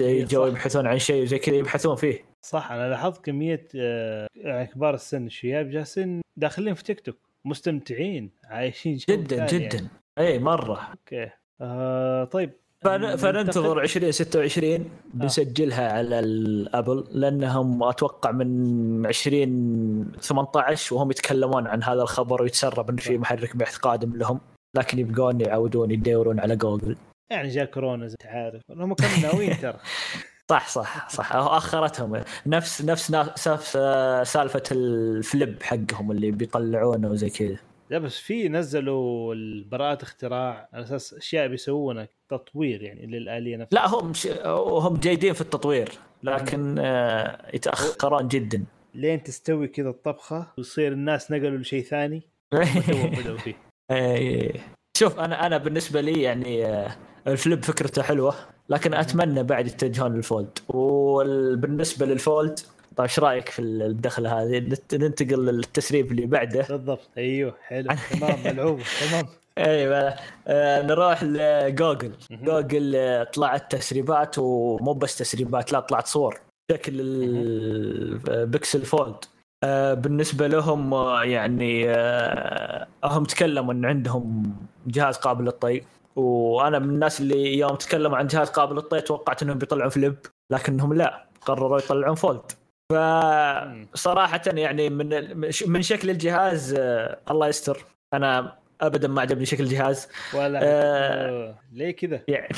يبحثون عن شيء زي كذا يبحثون فيه صح أنا لاحظت كمية آه، يعني كبار السن الشياب جالسين داخلين في تيك توك مستمتعين عايشين جدا ثاني جدا. يعني. اي مرة. أوكي. آه طيب فن- فننتظر 2026 آه. بنسجلها على الأبل لأنهم أتوقع من 2018 وهم يتكلمون عن هذا الخبر ويتسرب ان في محرك بحث قادم لهم. لكن يبقون يعودون يدورون على جوجل. يعني جاء كورونا زي عارف. هم كانوا ناويين ترى. *laughs* صح صح صح. أخرتهم. نفس نفس نا- سالف سالفة الفليب حقهم اللي بيطلعونه وزي كذا. لا بس في نزلوا البراءة اختراع على أساس أشياء بيسوونها تطوير يعني للآلية نفسها. لا هم ش... هم جيدين في التطوير لكن آه، يتأخرون جدا. لين تستوي كذا الطبخة ويصير الناس نقلوا لشيء ثاني. *laughs* بدأوا فيه. إيه. شوف أنا أنا بالنسبة لي يعني آه، ال flip فكرته حلوة. لكن أتمنى بعد يتجهون لل fold وبالنسبة لل fold طيب إيش رأيك في الدخلة هذه؟ نت- ننتقل للتسريب اللي بعده. بالضبط. أيوه حلو. *laughs* تمام ملعوبه تمام. أيوه. آه، نروح لجوجل. جوجل. آه، طلعت تسريبات ومو بس تسريبات لا طلعت صور شكل البكسل fold آه، بالنسبة لهم آه، يعني آه، هم تكلموا إن عندهم جهاز قابل للطي وأنا من الناس اللي يوم تكلموا عن جهاز قابل للطي توقعت انهم بيطلعون flip لكنهم لا قرروا يطلعون فولد فصراحه يعني من من شكل الجهاز آه، الله يستر. أنا ابدا ما عجبني شكل الجهاز. ولا آه. ليه كذا؟ يعني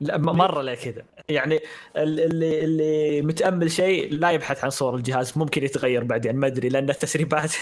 لا مرة لا كذا. يعني ال- اللي اللي متأمل شيء لا يبحث عن صور الجهاز ممكن يتغير بعدين ما أدري لأن التسريبات.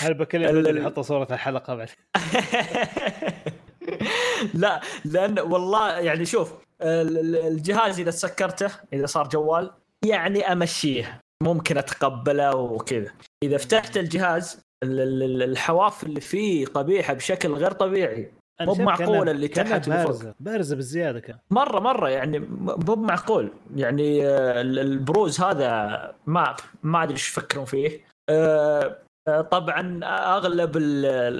هل بكلم *laughs* ال- اللي يحط صورة الحلقة بعد؟ *laughs* *laughs* لا لأن والله يعني شوف ال- ال- الجهاز إذا سكرته إذا صار جوال يعني أمشيه ممكن أتقبله وكذا. إذا فتحت الجهاز ال- ال- الحواف اللي فيه قبيحة بشكل غير طبيعي مو معقول اللي تحت. بارزة بارزة بالزيادة كان. مرة مرة يعني مو معقول. يعني آه، ال- البروز هذا ما ما أدري إيش يفكرون فيه. آه، طبعا أغلب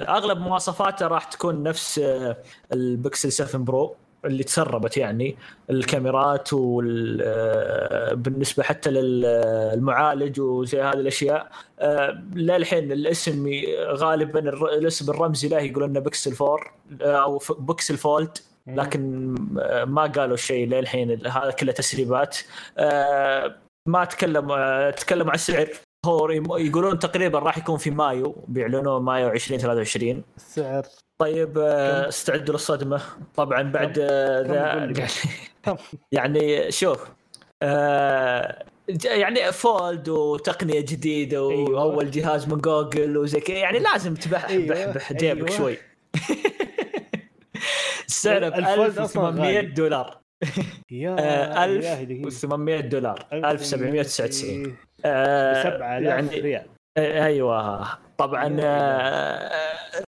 أغلب مواصفاته راح تكون نفس آه، البكسل 7 pro اللي تسربت يعني الكاميرات وال آه، حتى للمعالج وزي هذه الأشياء آه، للحين الاسم غالبا الاسم الرمزي له يقولون إنه بكسل 4 آه، أو بكسل fold لكن آه، ما قالوا شيء للحين هذا كله تسريبات. آه، ما تكلموا آه، تكلموا عن السعر. هو يقولون تقريبا راح يكون في مايو بيعلنون مايو 2023 السعر طيب آه، استعدوا للصدمة طبعا بعد آه، ذا-؟ كم؟ *laughs* يعني شوف آه، يعني fold وتقنية جديدة أيوة. وأول جهاز من جوجل وزي كذا يعني لازم تبحبح أيوة. جيبك أيوة. شوي *laughs* السعر ب ال fold أصلاً 1800 غالي. دولار يا آه، ألف إلهي دقيقة. 800 دولار 1799 ب آه، 7000 يعني ريال. أيوه. طبعا آه،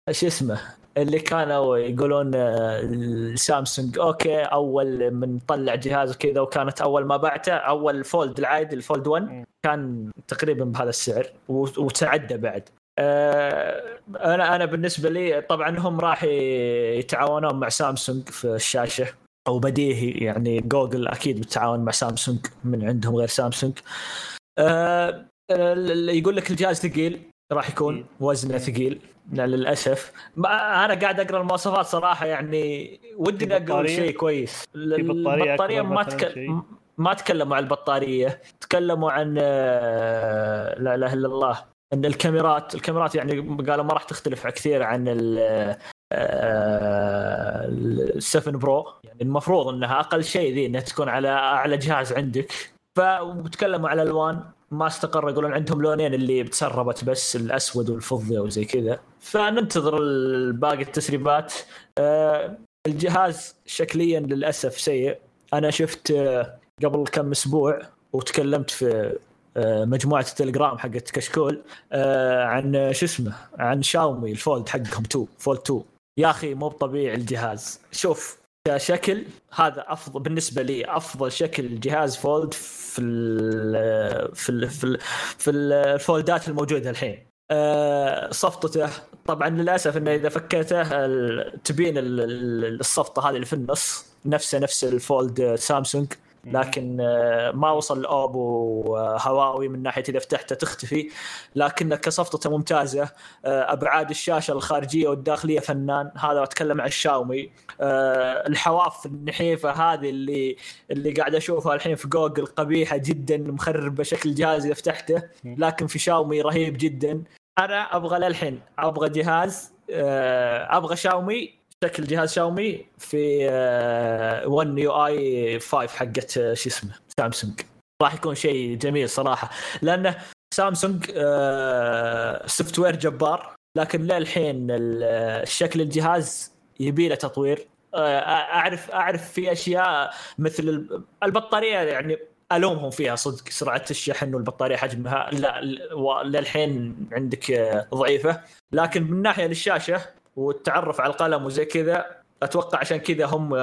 آه، شو اسمه اللي كانوا يقولون آه، السامسونج okay أول من طلع جهاز كذا وكانت أول ما بعته أول fold العادي ال fold 1 مم. كان تقريبا بهذا السعر وتعدى بعد. آه، أنا أنا بالنسبة لي طبعا هم راح يتعاونون مع سامسونج في الشاشة أو بديهي يعني جوجل أكيد بالتعاون مع سامسونج من عندهم غير سامسونج. آه، يقول لك الجهاز ثقيل راح يكون. وزنه ثقيل لا، للاسف ما أنا قاعد اقرا المواصفات صراحة يعني ودي بطارية؟ شيء كويس البطاريه ما مثلاً تك... شيء؟ ما تكلموا عن البطاريه تكلموا عن آه، لا اله الا الله ان الكاميرات الكاميرات يعني قالوا ما راح تختلف كثير عن ال 7 برو يعني المفروض انها أقل شيء ذي انها تكون على اعلى جهاز عندك فبتكلموا على الألوان ما استقر يقولون عندهم لونين اللي بتسربت بس الأسود والفضي وزي كذا. فننتظر باقي التسريبات. آه، الجهاز شكليا للأسف سيء. أنا شفت آه، قبل كم أسبوع وتكلمت في آه، مجموعة التليجرام حقت كشكول عن شو اسمه عن شاومي ال fold حقهم 2 fold 2 يا أخي مو طبيعي الجهاز. شوف كشكل هذا افضل بالنسبة لي أفضل شكل جهاز fold في ال في ال في, ال في الفولدات الموجودة الحين. آه، صفطته طبعا للأسف إنه إذا فكيته تبين ال- ال- الصفطة هذه اللي في النص نفسه نفس ال fold سامسونج. لكن آه، ما وصل لاوبو وهواوي من ناحية إذا فتحته تختفي. لكن كصفطته ممتازة آه، أبعاد الشاشة الخارجية والداخلية فنان. هذا أتكلم عن الشاومي آه، الحواف النحيفة هذه اللي اللي قاعد أشوفها الحين في جوجل قبيحة جدا مخربة شكل الجهاز إذا فتحته. لكن في شاومي رهيب جدا. أنا أبغى للحين أبغى جهاز أبغى شاومي شكل جهاز شاومي في 1 يو اي 5 حقت شو اسمه سامسونج. راح يكون شيء جميل صراحة. لأنه سامسونج software جبار لكن للحين الشكل الجهاز يبي له تطوير. أعرف أعرف في أشياء مثل البطارية يعني ألومهم فيها صدق سرعة الشحن والبطارية حجمها لا للحين عندك ضعيفة. لكن من ناحية للشاشة والتعرف على القلم وزي كذا أتوقع عشان كذا هم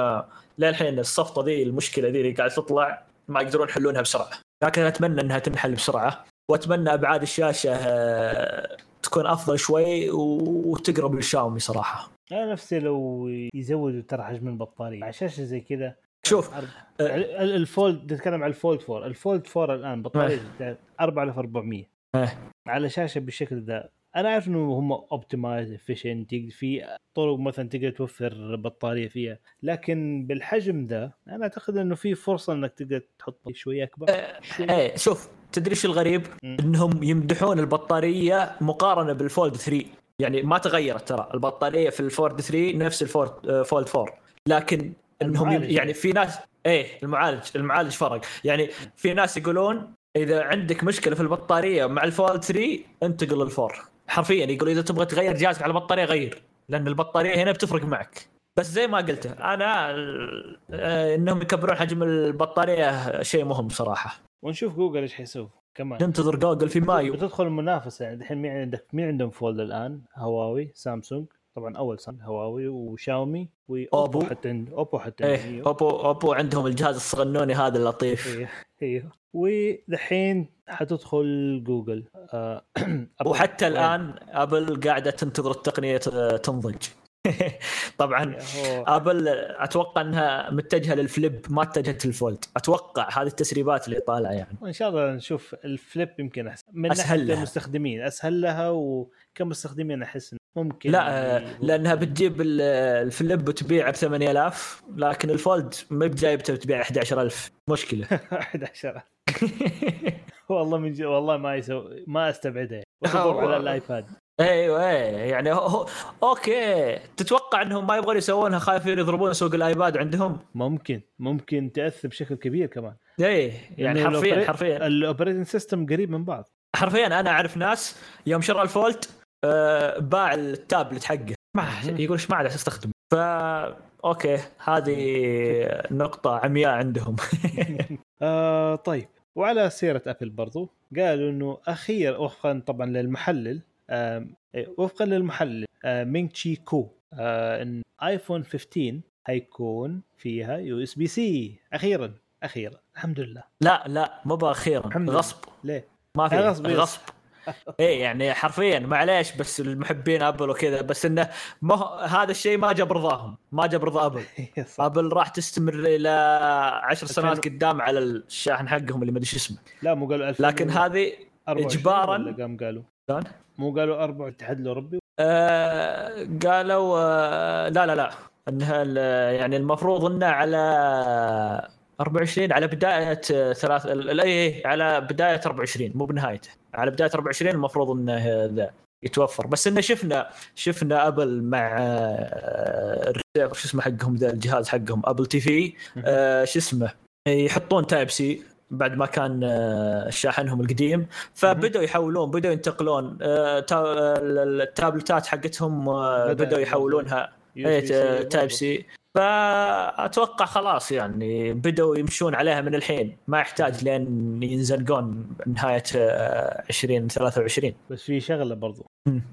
للحين الصفطه ذي المشكلة ذي اللي قاعد تطلع ما يقدرون يحلونها بسرعة. لكن أتمنى إنها تنحل بسرعة وأتمنى أبعاد الشاشة آه، تكون أفضل شوي وتقرب للشاومي صراحة. أنا نفسي لو يزودوا ترى حجم البطارية. على شاشة زي كذا شوف آه، ال fold تتكلم عن ال fold 4 ال fold 4 الآن بطارية 4400 على شاشة بالشكل ذا. أنا عارف إنه هم optimize efficient في طرق مثلا تقدر توفر بطارية فيها. لكن بالحجم ذا أنا أعتقد إنه في فرصة إنك تقدر تحط شوي أكبر. أه إيه شوف تدري شو الغريب؟ م. إنهم يمدحون البطارية مقارنة بال fold 3 يعني ما تغيرت ترى. البطارية في ال fold 3 نفس ال fold fold 4 لكن إنهم يعني في ناس إيه المعالج المعالج فرق. يعني في ناس يقولون إذا عندك مشكلة في البطارية مع ال fold 3 انتقل لل four. حرفيا يقول إذا تبغى تغير جهازك على البطاريه غير لأن البطارية هنا بتفرق معك. بس زي ما قلت أنا آه، إنهم يكبرون حجم البطارية شيء مهم صراحة. ونشوف جوجل إيش حيسوي. كمان. ننتظر جوجل في مايو. بتدخل المنافسة يعني الحين مين عندك؟ مين عندهم fold الآن؟ هواوي سامسونج. طبعا أول سنة هواوي وشاومي وأوبو حتى عند أوبو حتى إيه أوبو أوبو عندهم الجهاز الصغنوني هذا اللطيف. أيوه إيوه. ودحين حتدخل جوجل آه *clears throat* وحتى الآن أبل قاعدة تنتظر التقنية تنضج. *laughs* طبعا أبل أتوقع إنها متجهة لل flip ما اتجهت لل fold أتوقع هذه التسريبات اللي طالعة يعني. وإن شاء الله نشوف ال flip يمكن أحسن. من أسهل لها. المستخدمين أسهل لها وكمستخدمين أحس ممكن لا يعني لأنها بتجيب ال flip وتبيعه ب 8000 لكن ال fold ما بجايبته بتبيع 11000 مشكلة. *laughs* 11000 *laughs* والله من جي والله ما يسوي ما استبعدها على الآيباد. أيوه إيه يعني هو okay. تتوقع إنهم ما يبغون يسوونها خايفين يضربون سوق الآيباد عندهم؟ ممكن ممكن تأثر بشكل كبير كمان. إيه يعني حرفيا حرفيا. ال operating system قريب من بعض. حرفيا أنا أعرف ناس يوم شرى ال fold آه باع التابلت حقه. ما يقول إيش ما عاد استخدم ف okay هذه نقطة عمياء عندهم. *laughs* آه طيب. وعلى سيرة أبل برضو قالوا إنه أخيرا وفقا طبعا للمحلل آه وفقا للمحلل آه مينغ تشي كو آه إن آيفون 15 حيكون فيها USB-C. أخيرا أخيرا. الحمد لله. لا لا مو باخيرا غصب. ليه؟ ما في غصب غصب. *laughs* إيه يعني حرفيا معليش بس المحبين أبل وكذا بس إنه ما هذا الشيء ما جاب رضاهم ما جاب رضا أبل. *laughs* أبل راح تستمر إلى عشر سنوات قدام على الشاحن حقهم اللي ما أدري اسمه. لا مو قالوا لكن هذه اجبارا قام قالوا؟ مو قالوا أربع اتحاد الاوروبي آه قالوا آه لا لا لا. انها يعني المفروض إنه على 24 على بداية ثلاث اي على بداية 24 مو بنهايته. على بداية 24 المفروض إنه ذا يتوفر. بس إنه شفنا شفنا أبل مع آه، شو اسمه حقهم ذا الجهاز حقهم أبل TV آه شو اسمه يحطون Type-C بعد ما كان آه، شاحنهم القديم. فبدأوا يحولون بدأوا ينتقلون ال tablets حقتهم بدأوا يحولونها. Type-C. فأتوقع خلاص يعني بدأوا يمشون عليها من الحين. ما يحتاج لين ينزلقون نهاية 2023 آه، بس في شغلة برضو.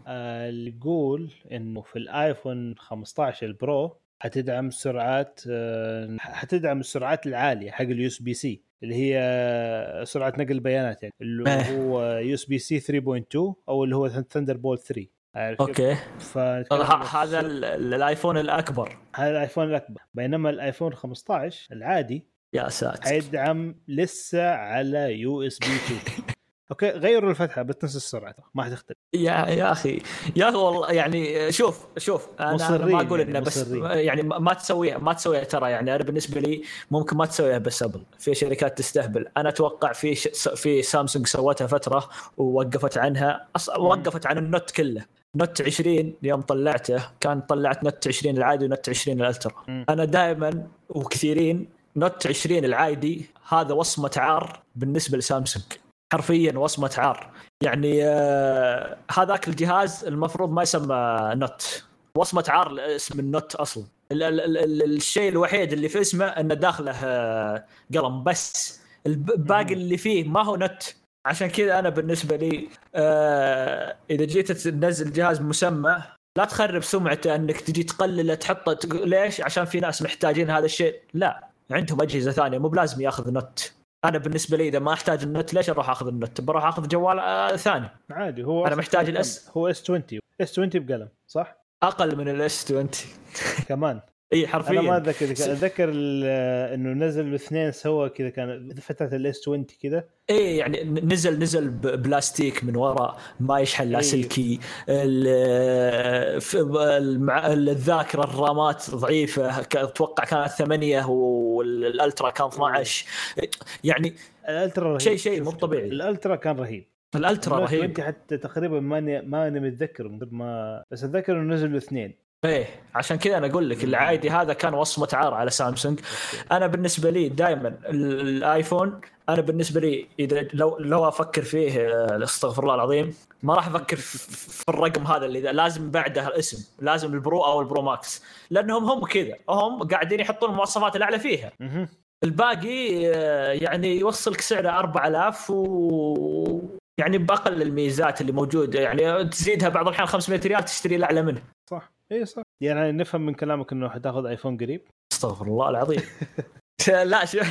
آه اللي يقول إنه في الآيفون 15 ال Pro حتدعم سرعات آه حتدعم السرعات العالية حق ال USB-C اللي هي سرعة نقل البيانات يعني. اللي إيه. هو USB-C 3.2 أو اللي هو Thunderbolt 3 عارف okay. هذا الآيفون الأكبر. هذا الآيفون الأكبر. بينما الآيفون 15 العادي يا ساتر. حيدعم لسه على USB *laughs* 2 okay غيروا الفتحة بس نفس السرعه ما حتختلف. يا يا أخي يا أخي والله يعني شوف شوف أنا, أنا ما أقول يعني إنه بس مصرين. يعني ما ما تسويها ما تسويها ترى يعني أنا بالنسبة لي ممكن ما تسويها بس أبل. في شركات تستهبل. أنا أتوقع في ش... في سامسونج سوتها فترة ووقفت عنها أص... وقفت عن ال Note كله. Note 20 يوم طلعته كان طلعت Note 20 العادي و Note 20 ال Ultra. أنا دائما وكثيرين Note 20 العادي هذا وصمة عار بالنسبة لسامسونج. حرفيا وصمة عار. يعني آه هذاك الجهاز المفروض ما يسمى Note. وصمة عار اسم ال Note أصلا. ال- ال- ال- ال- الشيء الوحيد اللي في اسمه إنه داخله آه قلم. بس الب- الباقي اللي فيه ما هو Note. عشان كذا أنا بالنسبة لي آه إذا جيت تنزل جهاز مسمى لا تخرب سمعته إنك تجي تقلله تحطه ليش؟ عشان في ناس محتاجين هذا الشيء لا عندهم أجهزة ثانية مو بلازم ياخذ Note أنا بالنسبة لي إذا ما أحتاج ال Note ليش أروح أخذ ال Note؟ بروح أخذ جوال آه ثاني عادي هو أصلاً محتاج كم؟ ال S. هو S 20 S 20 بقلم صح؟ أقل من ال S 20 كمان إي أنا ما حرفيا. أتذكر أتذكر إنه نزل الاثنين سوا كذا كان فترة ال S 20 كذا. إي يعني نزل نزل بلاستيك من وراء ما يشحن. لاسلكي الذاكرة الرامات ضعيفة أتوقع كانت ثمانية وال Ultra كان 12 يعني ال Ultra رهيب. شيء- شيء مو. طبيعي. ال Ultra كان رهيب. ال Ultra رهيب. 20 حتى تقريبا ماني ماني متذكر من ما بس أتذكر إنه نزلوا اثنين إيه عشان كذا أنا أقول لك العادي هذا كان وصمة عار على سامسونج. أنا بالنسبة لي دائما الآيفون أنا بالنسبة لي إذا لو لو أفكر فيه آه، استغفر الله العظيم ما راح أفكر في الرقم هذا اللي لازم بعده الاسم لازم ال Pro أو ال Pro Max. لأنهم هم كذا هم قاعدين يحطون المواصفات الأعلى فيها. الباقي آه، يعني يوصلك سعره 4000 و يعني بأقل الميزات اللي موجودة. يعني تزيدها بعض الأحيان 500 ريال تشتري الأعلى منه. اي صح. يعني نفهم من كلامك إنه حتاخذ ايفون قريب. أستغفر الله العظيم. *laughs* لا شوف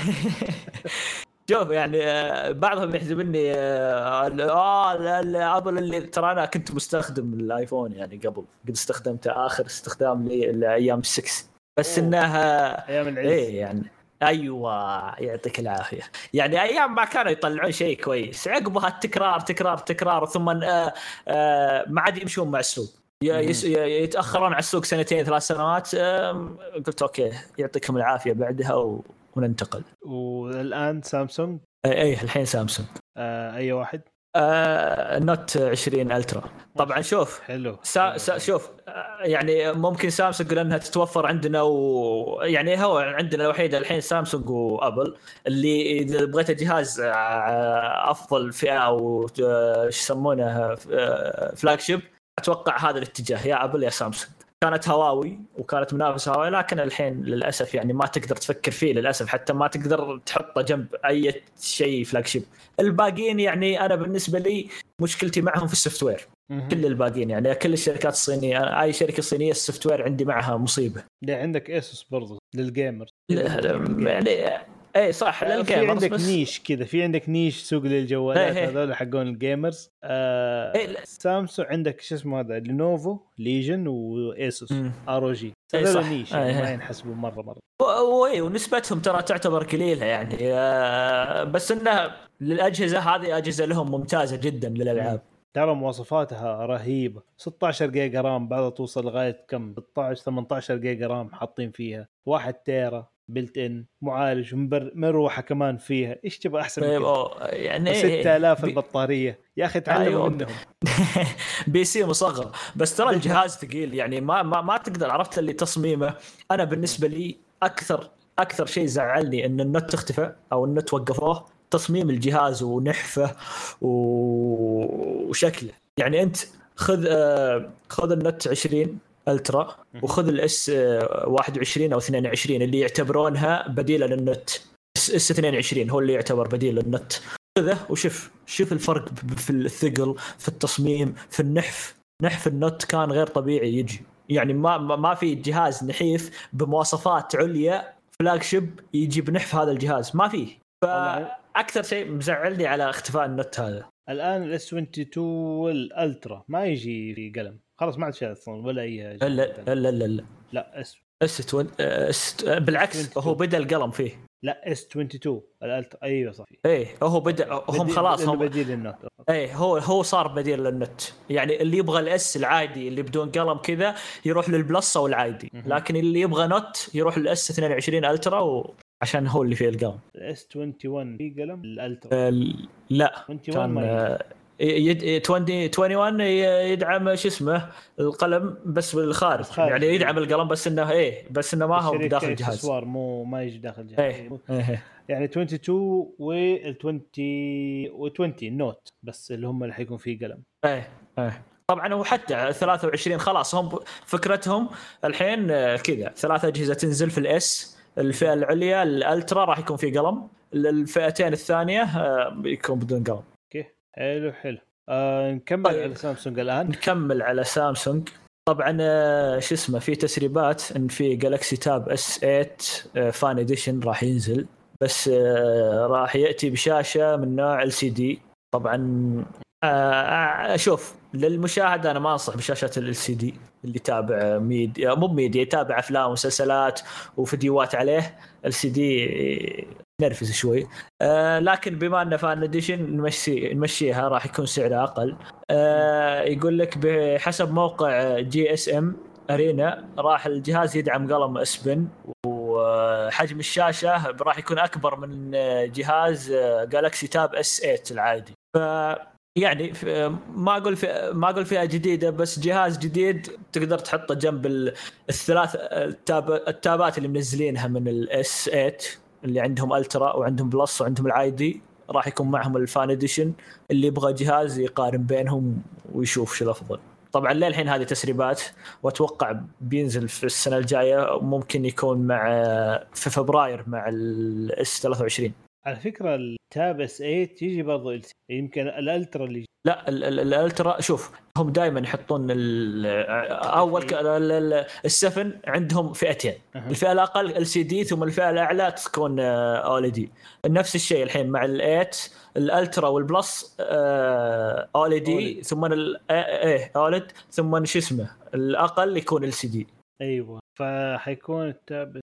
شوف يعني آه، بعضهم يحسبني آه آه، ابل اللي ترى أنا كنت مستخدم الآيفون يعني قبل. قد استخدمته آخر استخدام لي لايام 6 بس أوه. إنها أيام العز إيه يعني أيوه يعطيك العافية. يعني أيام ما كانوا يطلعون شيء كويس. عقبها التكرار تكرار تكرار ثم آه آه ما عاد يمشون مع السوق. يتأخرون على السوق سنتين ثلاث سنوات قلت okay يعطيكم العافية بعدها. وننتقل. والآن سامسونج؟ اي الحين سامسونج. آه أي واحد؟ آه Note 20 Ultra طبعا شوف حلو. سا سا شوف آه، يعني ممكن سامسونج لانها تتوفر عندنا و يعني هو عندنا الوحيدة الحين سامسونج وابل اللي إذا بغيت جهاز آه، أفضل فئة أو إيش يسمونه flagship أتوقع هذا الاتجاه يا أبل يا سامسونج. كانت هواوي وكانت منافسة هواوي لكن الحين للأسف يعني ما تقدر تفكر فيه للأسف. حتى ما تقدر تحطه جنب أي شيء flagship الباقيين يعني أنا بالنسبة لي مشكلتي معهم في ال software. كل الباقيين يعني كل الشركات الصينية أي شركة صينية ال software عندي معها مصيبة. لا عندك اسوس برضو لل gamer يعني اي صح في للجيمرز عندك بس. niche كذا في عندك niche سوق للجوالات إيه إيه. هذول حقون ال gamers. آه إيه،. سامسونج عندك شو اسمه هذا لينوفو Legion وايسوس. ROG. إيه هذول. niche يعني ما. ينحسبوا مرة مرة. وي ونسبتهم ترى تعتبر قليلة يعني. آه، بس انها للأجهزة هذه أجهزة لهم ممتازة جدا للألعاب. ترى مواصفاتها رهيبة. 16 جيجا RAM بعدها توصل لغاية كم؟ 16 18 جيجا RAM حاطين فيها. 1 تيرا. built-in معالج مبر... مروحة كمان فيها. إيش تبغى أحسن طيب أو- يعني إيه، 6000 بي- البطارية. يا أخي تعلموا أيوة. منهم. *laughs* PC مصغر. بس ترى الجهاز ثقيل. يعني ما ما, ما تقدر عرفت اللي تصميمه. أنا بالنسبة لي أكثر أكثر شيء زعلني إن ال Note اختفى أو ال Note وقفوه تصميم الجهاز ونحفه وشكله. يعني أنت خذ آه، خذ ال Note 20 Ultra وخذ ال S 21 أو 22 اللي يعتبرونها بديله لل Note S 22 هو اللي يعتبر بديل لل Note خذه وشوف شوف الفرق في الثقل في التصميم في النحف. نحف ال Note كان غير طبيعي يجي. يعني ما ما في جهاز نحيف بمواصفات عليا flagship يجي بنحف هذا الجهاز. ما فيه. فأكثر شيء مزعلني على اختفاء ال Note هذا. الآن ال S 22 وال Ultra ما يجي في قلم. خلاص ما عاد شيء أصلا ولا أي لا لا لا لا لا. اس S 20 S بالعكس 22. هو بدأ القلم فيه. لا S 22 ال Ultra أيوه صح. إيه هو بدا هم خلاص هم بديل لل Note إيه هو هو صار بديل لل Note يعني اللي يبغى ال S العادي اللي بدون قلم كذا يروح لل Plus أو العادي. لكن اللي يبغى Note يروح لل S 22 Ultra و... عشان هو اللي فيه القلم. ال S 21 في قلم؟ ال Ultra لا 21 كان ما يجي. آه، يد... 20 21 ي- يدعم شو اسمه القلم بس بالخارج. يعني يدعم القلم بس إنه إيه بس إنه ما هو بداخل الجهاز. اكسسوار مو ما يجي داخل الجهاز. إيه إيه. يعني 22 وال 20 و 20 Note بس اللي هم اللي حيكون فيه قلم. إيه إيه. طبعا وحتى 23 خلاص هم فكرتهم الحين آه، كذا. ثلاث أجهزة تنزل في ال S الفئة العليا ال Ultra راح يكون في قلم الفئتين الثانية آه، بيكون بدون قلم. حلو حلو. آه نكمل طيب. على سامسونج الآن. نكمل على سامسونج. طبعا آه، شو اسمه في تسريبات إن في Galaxy Tab S 8 Fan Edition راح ينزل. بس آه، راح يأتي بشاشة من نوع LCD طبعا آه، شوف للمشاهد أنا ما أنصح بشاشة LCD اللي يتابع ميديا مو ميديا يتابع أفلام ومسلسلات وفيديوهات عليه. LCD نرفز شوي. آه لكن بما انه Fan Edition نمشي نمشيها راح يكون سعرها أقل. آه يقول لك بحسب موقع GSMArena راح الجهاز يدعم قلم S Pen وحجم الشاشة راح يكون أكبر من جهاز Galaxy Tab S 8 العادي. ف يعني ما أقول ما أقول فئة جديدة بس جهاز جديد تقدر تحطه جنب ال- الثلاث ال Tab التابات اللي منزلينها من ال S 8 اللي عندهم Ultra وعندهم Plus وعندهم العادي راح يكون معهم ال Fan Edition اللي يبغى جهاز يقارن بينهم ويشوف شو الأفضل طبعا للحين هذه تسريبات وأتوقع بينزل في السنة الجاية ممكن يكون مع في فبراير مع ال S 23 على فكرة ال Tab S 8 يجي برضه. يمكن ال Ultra اللي لا ال- ال- ال Ultra شوف هم دائما يحطون أول ال seven عندهم فئتين. الفئة الأقل LCD ثم الفئة الأعلى تكون OLED نفس الشيء الحين مع ال eight ال Ultra وال Plus OLED OLED. ثم ال- إيه OLED ثم شو اسمه الأقل يكون LCD أيوه. فحيكون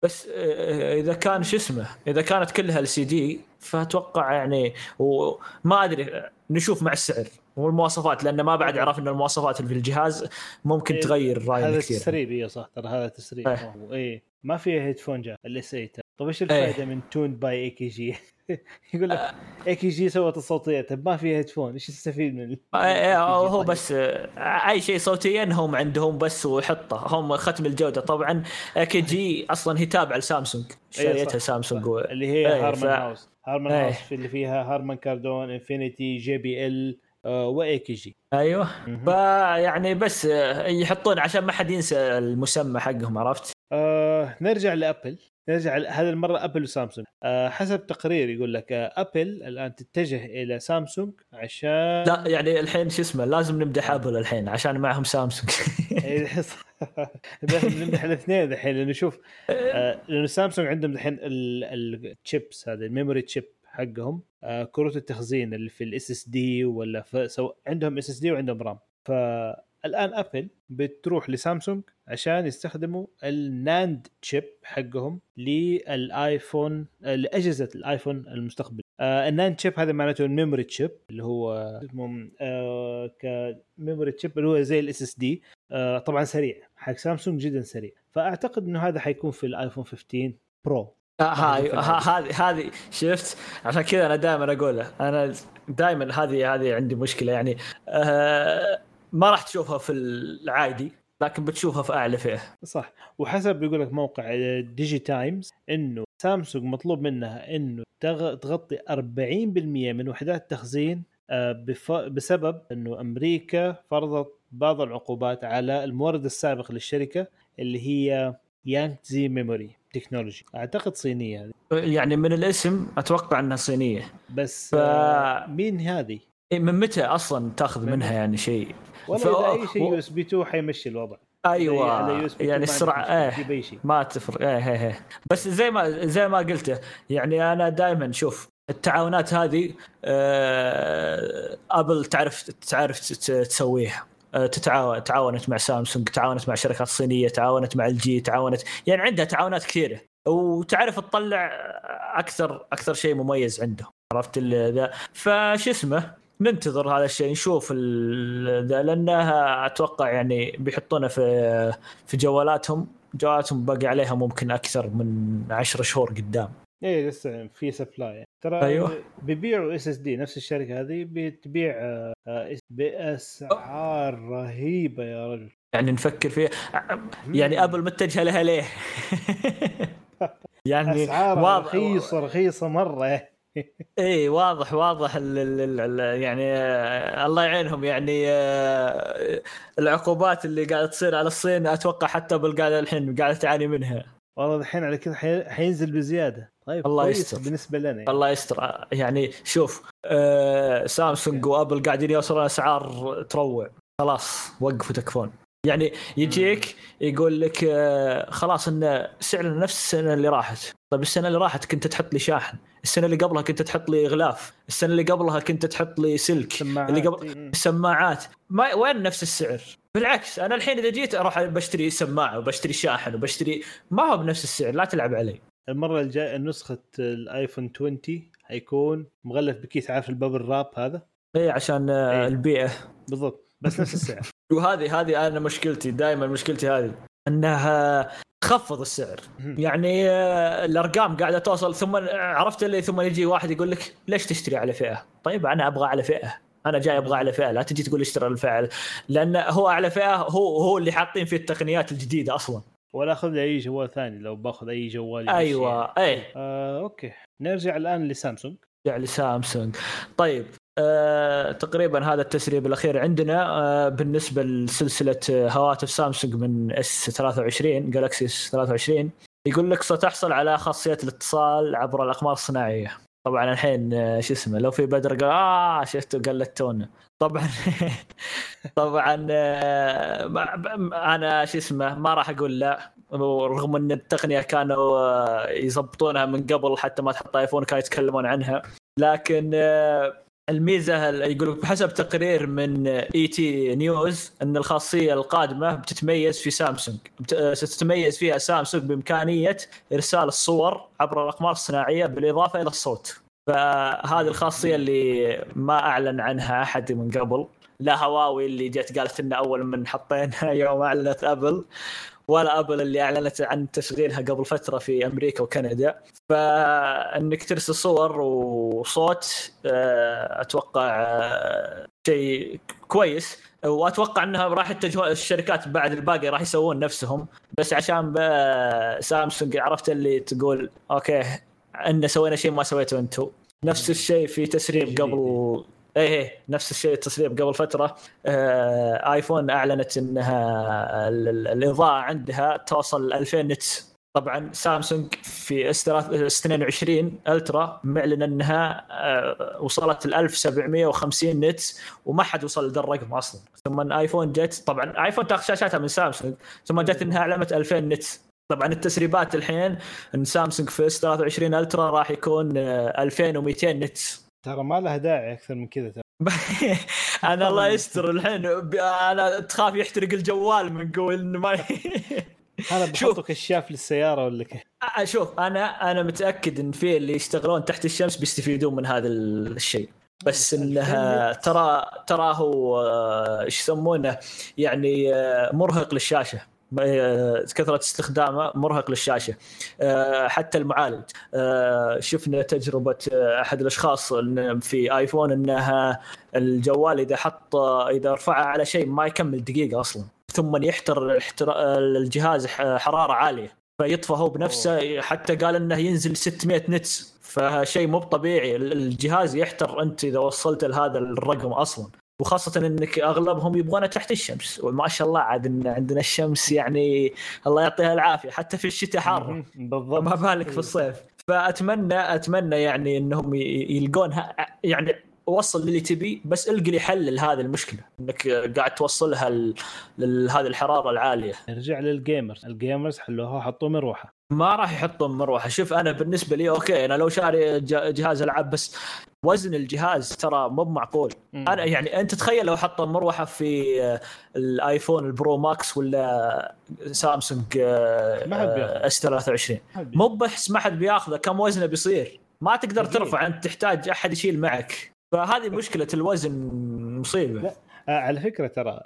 بس آه، إذا كان شو اسمه إذا كانت كلها LCD فأتوقع يعني وما أدري نشوف مع السعر والمواصفات لأن ما بعد عرفنا المواصفات اللي في الجهاز ممكن إيه، تغير رأينا هذا كثير. تسريب اي صح ترى هذا تسريب. إيه. ما فيها headphone jack ال S 8 طيب إيش إيه. الفائده من tuned by AKG؟ يقول لك AKG سوت الصوتية طيب ما فيها headphone إيش تستفيد من آه، آه، هو طيب. بس آه، أي شيء صوتيا هم عندهم بس وحطه هم ختم الجودة طبعا AKG *laughs* أصلا هي تابعة لسامسونج إيه، شريتها سامسونج و... اللي هي إيه، هارمان ف- هاوس هارمان إيه. هاوس في اللي فيها Harman Kardon Infinity JBL و AKG أيوه فيعني بس يحطون عشان ما حد ينسى المسمى حقهم عرفت؟ آه نرجع لأبل نرجع هذه المرة ابل وسامسونج. آه حسب تقرير يقول لك آه ابل الآن تتجه إلى سامسونج عشان لا يعني الحين شو اسمه لازم نمدح ابل الحين عشان معهم سامسونج. *laughs* إيه، صح. *laughs* بس نمدح الاثنين الحين لأنه شوف آه لأنه سامسونج عندهم الحين الشيبس هذا ال memory chip حقهم آه كروت التخزين اللي في ال SSD ولا في سو عندهم SSD وعندهم RAM فالان ابل بتروح لسامسونج عشان يستخدموا ال NAND chip حقهم للآيفون لأجهزة الآيفون المستقبل آه ال NAND chip هذا معناته ال memory chip اللي هو آه ك memory chip اللي هو زي ال SSD آه طبعا سريع حق سامسونج جدا سريع. فأعتقد إنه هذا حيكون في الآيفون 15 Pro. آه، هاي ها- هذه هذه شفت؟ عشان كذا أنا دائما اقولها أنا دائما هذه هذه عندي مشكلة يعني. آه ما راح تشوفها في العادي لكن بتشوفها في أعلى فئة. صح. وحسب يقول لك موقع DigiTimes إنه سامسونج مطلوب منها إنه تغ- تغطي 40% من وحدات التخزين آه، بسبب إنه أمريكا فرضت بعض العقوبات على المورد السابق للشركة اللي هي Yangtze Memory Technology أعتقد صينية هذه. يعني من الاسم أتوقع إنها صينية. بس ف- آه، مين هذه؟ إيه، من متى أصلا تأخذ من- منها يعني شيء؟ ولا ف- إذا أي شيء U SB 2 حيمشي الوضع. أيوه. يعني السرعه إيه. ما تفرق. إيه إيه إيه. بس زي ما زي ما قلته يعني أنا دائما شوف التعاونات هذه آه أبل تعرف تعرف تسويها. آه، تتعاون تعاونت مع سامسونج تعاونت مع شركات صينية تعاونت مع LG تعاونت يعني عندها تعاونات كثيرة. وتعرف تطلع أكثر أكثر شيء مميز عنده عرفت ذا وش اسمه؟ ننتظر هذا الشيء نشوف لأنها أتوقع يعني بيحطونه في في جوالاتهم جوالاتهم باقي عليها ممكن أكثر من 10 شهور قدام. إيه لسه في supply ترى أيوه. بيبيعوا SSD نفس الشركة هذه بتبيع آه، بأسعار رهيبة يا رجل. يعني نفكر فيها. يعني أبل متجهة لها ليه؟ *laughs* يعني اسعار واضح رخيصة رخيصة مرة. اي واضح واضح ال ال ال يعني آه الله يعينهم. يعني آه العقوبات اللي قاعدة تصير على الصين أتوقع حتى بالقاعده الحين قاعدة تعاني منها. والله الحين على كذا حينزل بزيادة. طيب الله يستر. بالنسبة لنا يعني. الله يستر. يعني شوف آه سامسونج وأبل قاعدين يوصلون أسعار تروع. خلاص وقفوا تكفون يعني يجيك يقول لك آه خلاص إن سعر نفس السنة اللي راحت. طيب السنة اللي راحت كنت تحط لي شاحن. السنة اللي قبلها كنت تحط لي غلاف السنة اللي قبلها كنت تحط لي سلك سماعات اللي قبل. سماعات. ما وين نفس السعر؟ بالعكس أنا الحين إذا جيت أروح بشتري سماعة وبشتري شاحن وبشتري ما هو بنفس السعر لا تلعب علي. المرة الجاية نسخة الآيفون 20 حيكون مغلف بكيس عارف البابل راب هذا؟ إي عشان إيه. البيئة. بالضبط بس نفس السعر. *laughs* وهذه هذه أنا مشكلتي دائما مشكلتي هذه. انها خفض السعر. يعني آه، الأرقام قاعدة توصل ثم عرفت اللي ثم يجي واحد يقول لك ليش تشتري أعلى فئة؟ طيب أنا أبغى أعلى فئة. أنا جاي أبغى أعلى فئة. لا تجي تقول اشتري أعلى فئة. لأن هو أعلى فئة هو هو اللي حاطين فيه التقنيات الجديدة أصلا. ولا أخذ اي جوال ثاني لو باخذ أي جوال أيوه اي آه، أوكي. نرجع الآن لسامسونج. نرجع لسامسونج. طيب. آه، تقريبا هذا التسريب الأخير عندنا آه، بالنسبة لسلسلة هواتف سامسونج من S 23 Galaxy S 23 يقول لك ستحصل على خاصية الاتصال عبر الأقمار الصناعية. طبعا الحين آه، شو اسمه لو في بدر قال آه شفته قلدتونا طبعا *laughs* طبعا آه، أنا شو اسمه ما راح أقول لا. رغم إن التقنية كانوا يضبطونها من قبل حتى ما تحط ايفون كانوا يتكلمون عنها. لكن الميزة يقول بحسب تقرير من ET News إن الخاصية القادمة بتتميز في سامسونج. ستتميز فيها سامسونج بإمكانية إرسال الصور عبر الأقمار الصناعية بالإضافة إلى الصوت. فهذه الخاصية اللي ما أعلن عنها أحد من قبل. لا هواوي اللي جت قالت انه أول من حطينها يوم أعلنت أبل. ولا أبل اللي أعلنت عن تشغيلها قبل فترة في أمريكا وكندا. فإنك ترسل صور وصوت آه، أتوقع آه، شيء كويس. وأتوقع إنها راح يتجهون الشركات بعد الباقي راح يسوون نفسهم. بس عشان سامسونج عرفت اللي تقول أوكي إن سوينا شيء ما سويته أنتم نفس الشيء في تسريب قبل إيه إيه نفس الشيء التصريح قبل فترة. آه آيفون أعلنت إنها الإضاءة عندها توصل 2000 نت طبعا سامسونج في S 22 Ultra معلن إنها آه وصلت ال 1750 nit وما حد وصل لذا الرقم أصلا. ثم آيفون جت طبعا آيفون تاخذ شاشاتها من سامسونج ثم جت إنها أعلنت 2000 nit طبعا التسريبات الحين إن سامسونج في S 23 Ultra راح يكون 2200 آه، nit ترى ما لها داعي أكثر من كذا *laughs* أنا الله يستر الحين. أنا تخاف يحترق الجوال من قول إنه ما *laughs* أنا بحطه كشاف للسيارة ولا شوف أنا أنا متأكد إن في اللي يشتغلون تحت الشمس بيستفيدون من هذا الشيء. بس إنها ترى ترى هو إيش يسمونه؟ يعني مرهق للشاشة. كثرة استخدامه مرهق للشاشة. آه، حتى المعالج. آه، شفنا تجربة آه، أحد الأشخاص في آيفون إنها الجوال إذا حط إذا رفعه على شيء ما يكمل دقيقة أصلا. ثم يحتر الجهاز حرارة عالية. فيطفى هو بنفسه حتى قال إنه ينزل 600 نتس. فشيء مو طبيعي الجهاز يحتر أنت إذا وصلت لهذا الرقم أصلا. وخاصة إنك أغلبهم يبغونها تحت الشمس. وما شاء الله عاد إن عندنا الشمس يعني الله يعطيها العافية حتى في الشتاء حارة. بالضبط. ما بالك في الصيف. فأتمنى أتمنى يعني إنهم يلقون يعني وصل للي تبي بس القى لي حل لهذه المشكلة. إنك قاعد توصلها لهذه الحرارة العالية. نرجع لل gamers. ال gamers حلوها حطوا مروحة. ما راح يحطون مروحة شوف أنا بالنسبة لي أوكي أنا لو شاري ج- جهاز ألعاب بس وزن الجهاز ترى مو معقول. أنا يعني أنت تخيل لو حطوا مروحة في آه، الآيفون ال Pro Max ولا سامسونج حد بياخذ. S 23 حبي. مو بس ما حد بياخذه كم وزنه بيصير ما تقدر. ترفع أنت تحتاج أحد يشيل معك فهذه مشكلة الوزن مصيبة لا. آه على فكرة ترى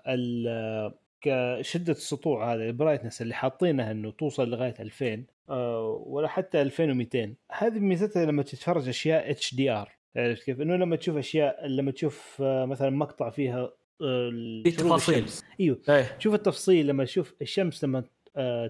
كشده السطوع هذا ال brightness اللي حاطينها إنه توصل لغاية 2000 آه ولا حتى 2200 هذه ميزتها لما تتفرج أشياء HDR. عرفت كيف؟ إنه لما تشوف أشياء لما تشوف آه مثلا مقطع فيها آه في تفاصيل. إيوه. إيه. شوف التفصيل لما تشوف الشمس لما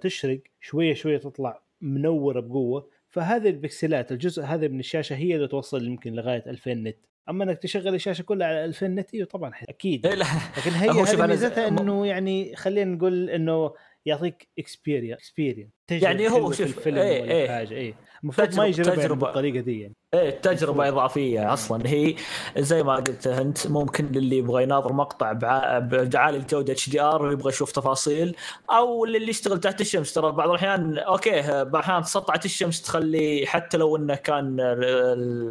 تشرق شوية شوية تطلع منورة بقوة. فهذه البكسلات الجزء هذا من الشاشة هي اللي توصل يمكن لغاية 2000 nit. أما إنك تشغل الشاشة كلها على 2000 nit إيوه طبعا أكيد. *laughs* لكن هي هذه ميزتها إنه يعني خلينا نقول إنه يعطيك experience experience يعني هو شوف، الفيلم ولا إيه. حاجة اي المفروض ما يجربها يعني تجربة. بالطريقة دي يعني. إيه تجربة إضافية أصلا. هي زي ما قلت أنت ممكن للي يبغى يناظر مقطع بع- بعالي الجودة HDR ويبغى يشوف تفاصيل أو للي يشتغل تحت الشمس. ترى بعض الأحيان أوكي بعض الأحيان سطعة الشمس تخلي حتى لو إنه كان ال-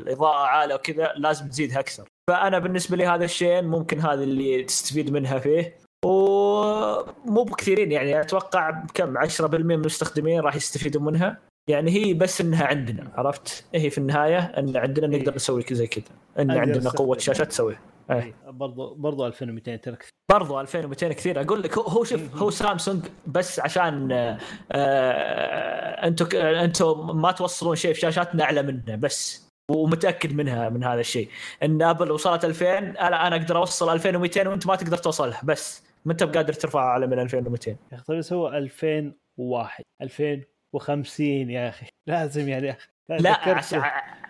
الإضاءة عالية وكذا لازم تزيدها أكثر. فأنا بالنسبة لي هذا الشيء ممكن هذا اللي تستفيد منها فيه. ومو بكثيرين يعني أتوقع كم 10% من المستخدمين راح يستفيدوا منها يعني هي بس إنها عندنا عرفت؟ هي في النهاية إن عندنا نقدر إيه. نسوي زي كذا إن أقدر عندنا قوة. شاشه تسويها إيه. إيه. برضو برضو 2200 ترى كثير برضو 2200 كثير أقول لك هو- شوف هو سامسونج بس عشان آه، آه، أنتم أنتم ما توصلون شيء في شاشاتنا أعلى منه بس ومتأكد منها من هذا الشيء إن أبل وصلت 2000 أنا أنا أقدر أوصل 2200 وأنت ما تقدر توصلها بس ما انت بقادر ترفعها اعلى من 2200 يا أخي طيب سوى 2001 2050 يا أخي. *laughs* لازم يعني. لا عشان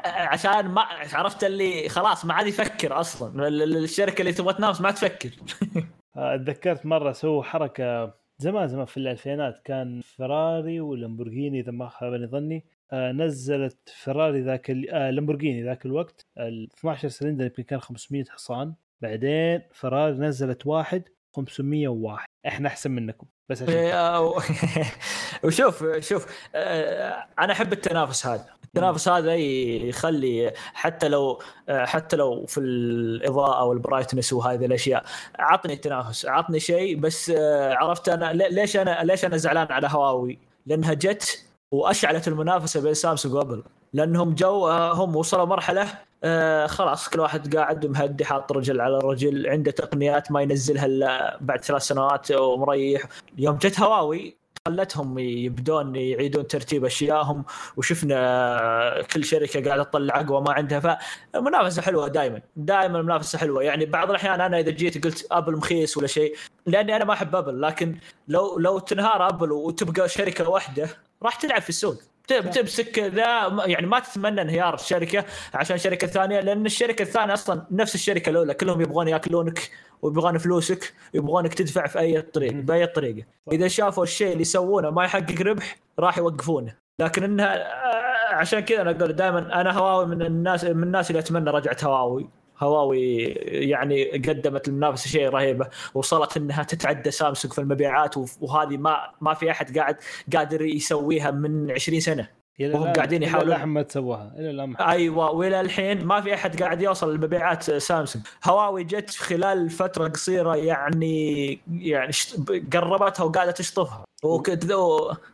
عشان ما عرفت اللي خلاص ما عاد يفكر أصلا. ال- ال- الشركة اللي تبغى تنافس ما تفكر. *laughs* آه، تذكرت مرة سووا حركة زمان زمان في الألفينات. كان فراري ولامبورجيني إذا ما خاب ظني. آه، نزلت فراري ذاك ال... آه لامبورجيني ذاك الوقت. ال 12 سلندر يمكن كان 500 حصان. بعدين فراري نزلت واحد. 501 إحنا أحسن منكم بس *laughs* وشوف شوف آه، أنا أحب التنافس هذا. التنافس هذا يخلي حتى لو آه، حتى لو في الإضاءة وال brightness وهذه الأشياء عطني تنافس عطني شيء بس آه، عرفت أنا لي- ليش أنا ليش أنا زعلان على هواوي؟ لأنها جت وأشعلت المنافسة بين سامسونج وأبل. لأنهم جو هم وصلوا مرحلة آه خلاص كل واحد قاعد مهدي حاط رجل على رجل عنده تقنيات ما ينزلها إلا بعد ثلاث سنوات ومريح. يوم جت هواوي خلتهم يبدون يعيدون ترتيب اشيائهم وشفنا كل شركة قاعدة تطلع أقوى ما عندها. فالمنافسه حلوة دائما دائما المنافسه حلوة. يعني بعض الأحيان أنا إذا جيت قلت أبل مخيس ولا شيء لأني أنا ما أحب أبل لكن لو لو تنهار أبل وتبقى شركة واحدة راح تلعب في السوق. بت- بتمسك ذا يعني ما تتمنى انهيار الشركة عشان شركة ثانية لأن الشركة الثانية أصلا نفس الشركة الأولى كلهم يبغون يأكلونك ويبغون فلوسك ويبغونك تدفع في أي طريق. بأي طريقة. إذا شافوا الشيء اللي يسوونه ما يحقق ربح راح يوقفونه. لكن إنها آه، عشان كذا أنا أقول دائما أنا هواوي من الناس من الناس اللي أتمنى رجعة هواوي. هواوي يعني قدمت المنافسه شيء رهيبه وصلت إنها تتعدى سامسونج في المبيعات وهذه ما ما في أحد قاعد قادر يسويها من 20 سنة. وهم قاعدين يحاولون- الان ما تسووها إلى الان أيوه وإلى الحين ما في أحد قاعد يوصل لمبيعات سامسونج. هواوي جت خلال فترة قصيرة يعني يعني قربتها وقاعدة تشطفها. وكذا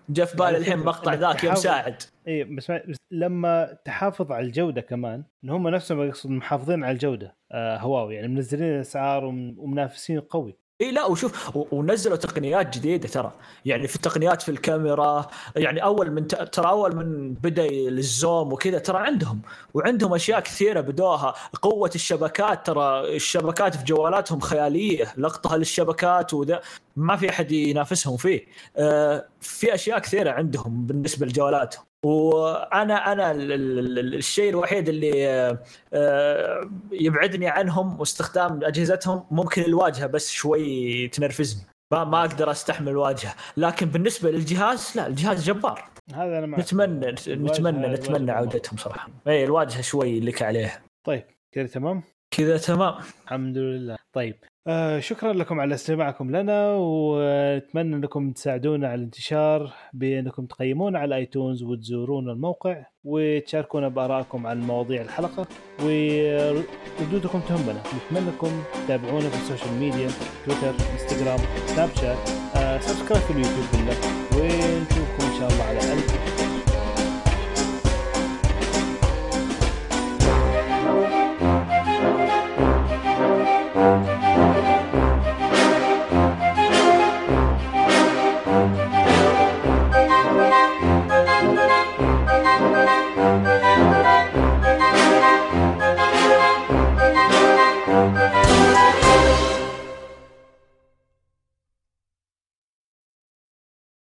جاء في بالي على الحين مقطع ذاك يوم ساعد. اي بس, بس لما تحافظ على الجودة كمان إن هم نفسهم يقصد محافظين على الجودة آه هواوي. يعني منزلين اسعار وم- ومنافسين قوي. إي لا وشوف ونزلوا تقنيات جديدة ترى. يعني في تقنيات في الكاميرا يعني أول من ترى أول من بدأ الزوم وكذا ترى عندهم وعندهم أشياء كثيرة بدوها. قوة الشبكات ترى الشبكات في جوالاتهم خيالية لقطها للشبكات وذا ما في أحد ينافسهم فيه. آه في أشياء كثيرة عندهم بالنسبة لجوالاتهم. وأنا أنا ال- ال- ال- الشيء الوحيد اللي آه، آه، يبعدني عنهم واستخدام أجهزتهم ممكن الواجهة بس شوي تنرفزني. ما ما أقدر أستحمل الواجهة. لكن بالنسبة للجهاز لا الجهاز جبار. هذا أنا معك. نتمنى نتمنى نتمنى. عودتهم صراحة. اي الواجهة شوي لك عليها. طيب كذا تمام؟ كذا تمام. الحمد لله. طيب آه شكرا لكم على استماعكم لنا ونتمنى أنكم تساعدونا على الانتشار بأنكم تقيمونا على iTunes وتزورون الموقع وتشاركونا بآرائكم عن مواضيع الحلقة وردودكم تهمنا. نتمنى أنكم تتابعونا في ال social media تويتر إنستغرام سناب شات آه subscribe في اليوتيوب بالله. ونشوفكم إن شاء الله على ألف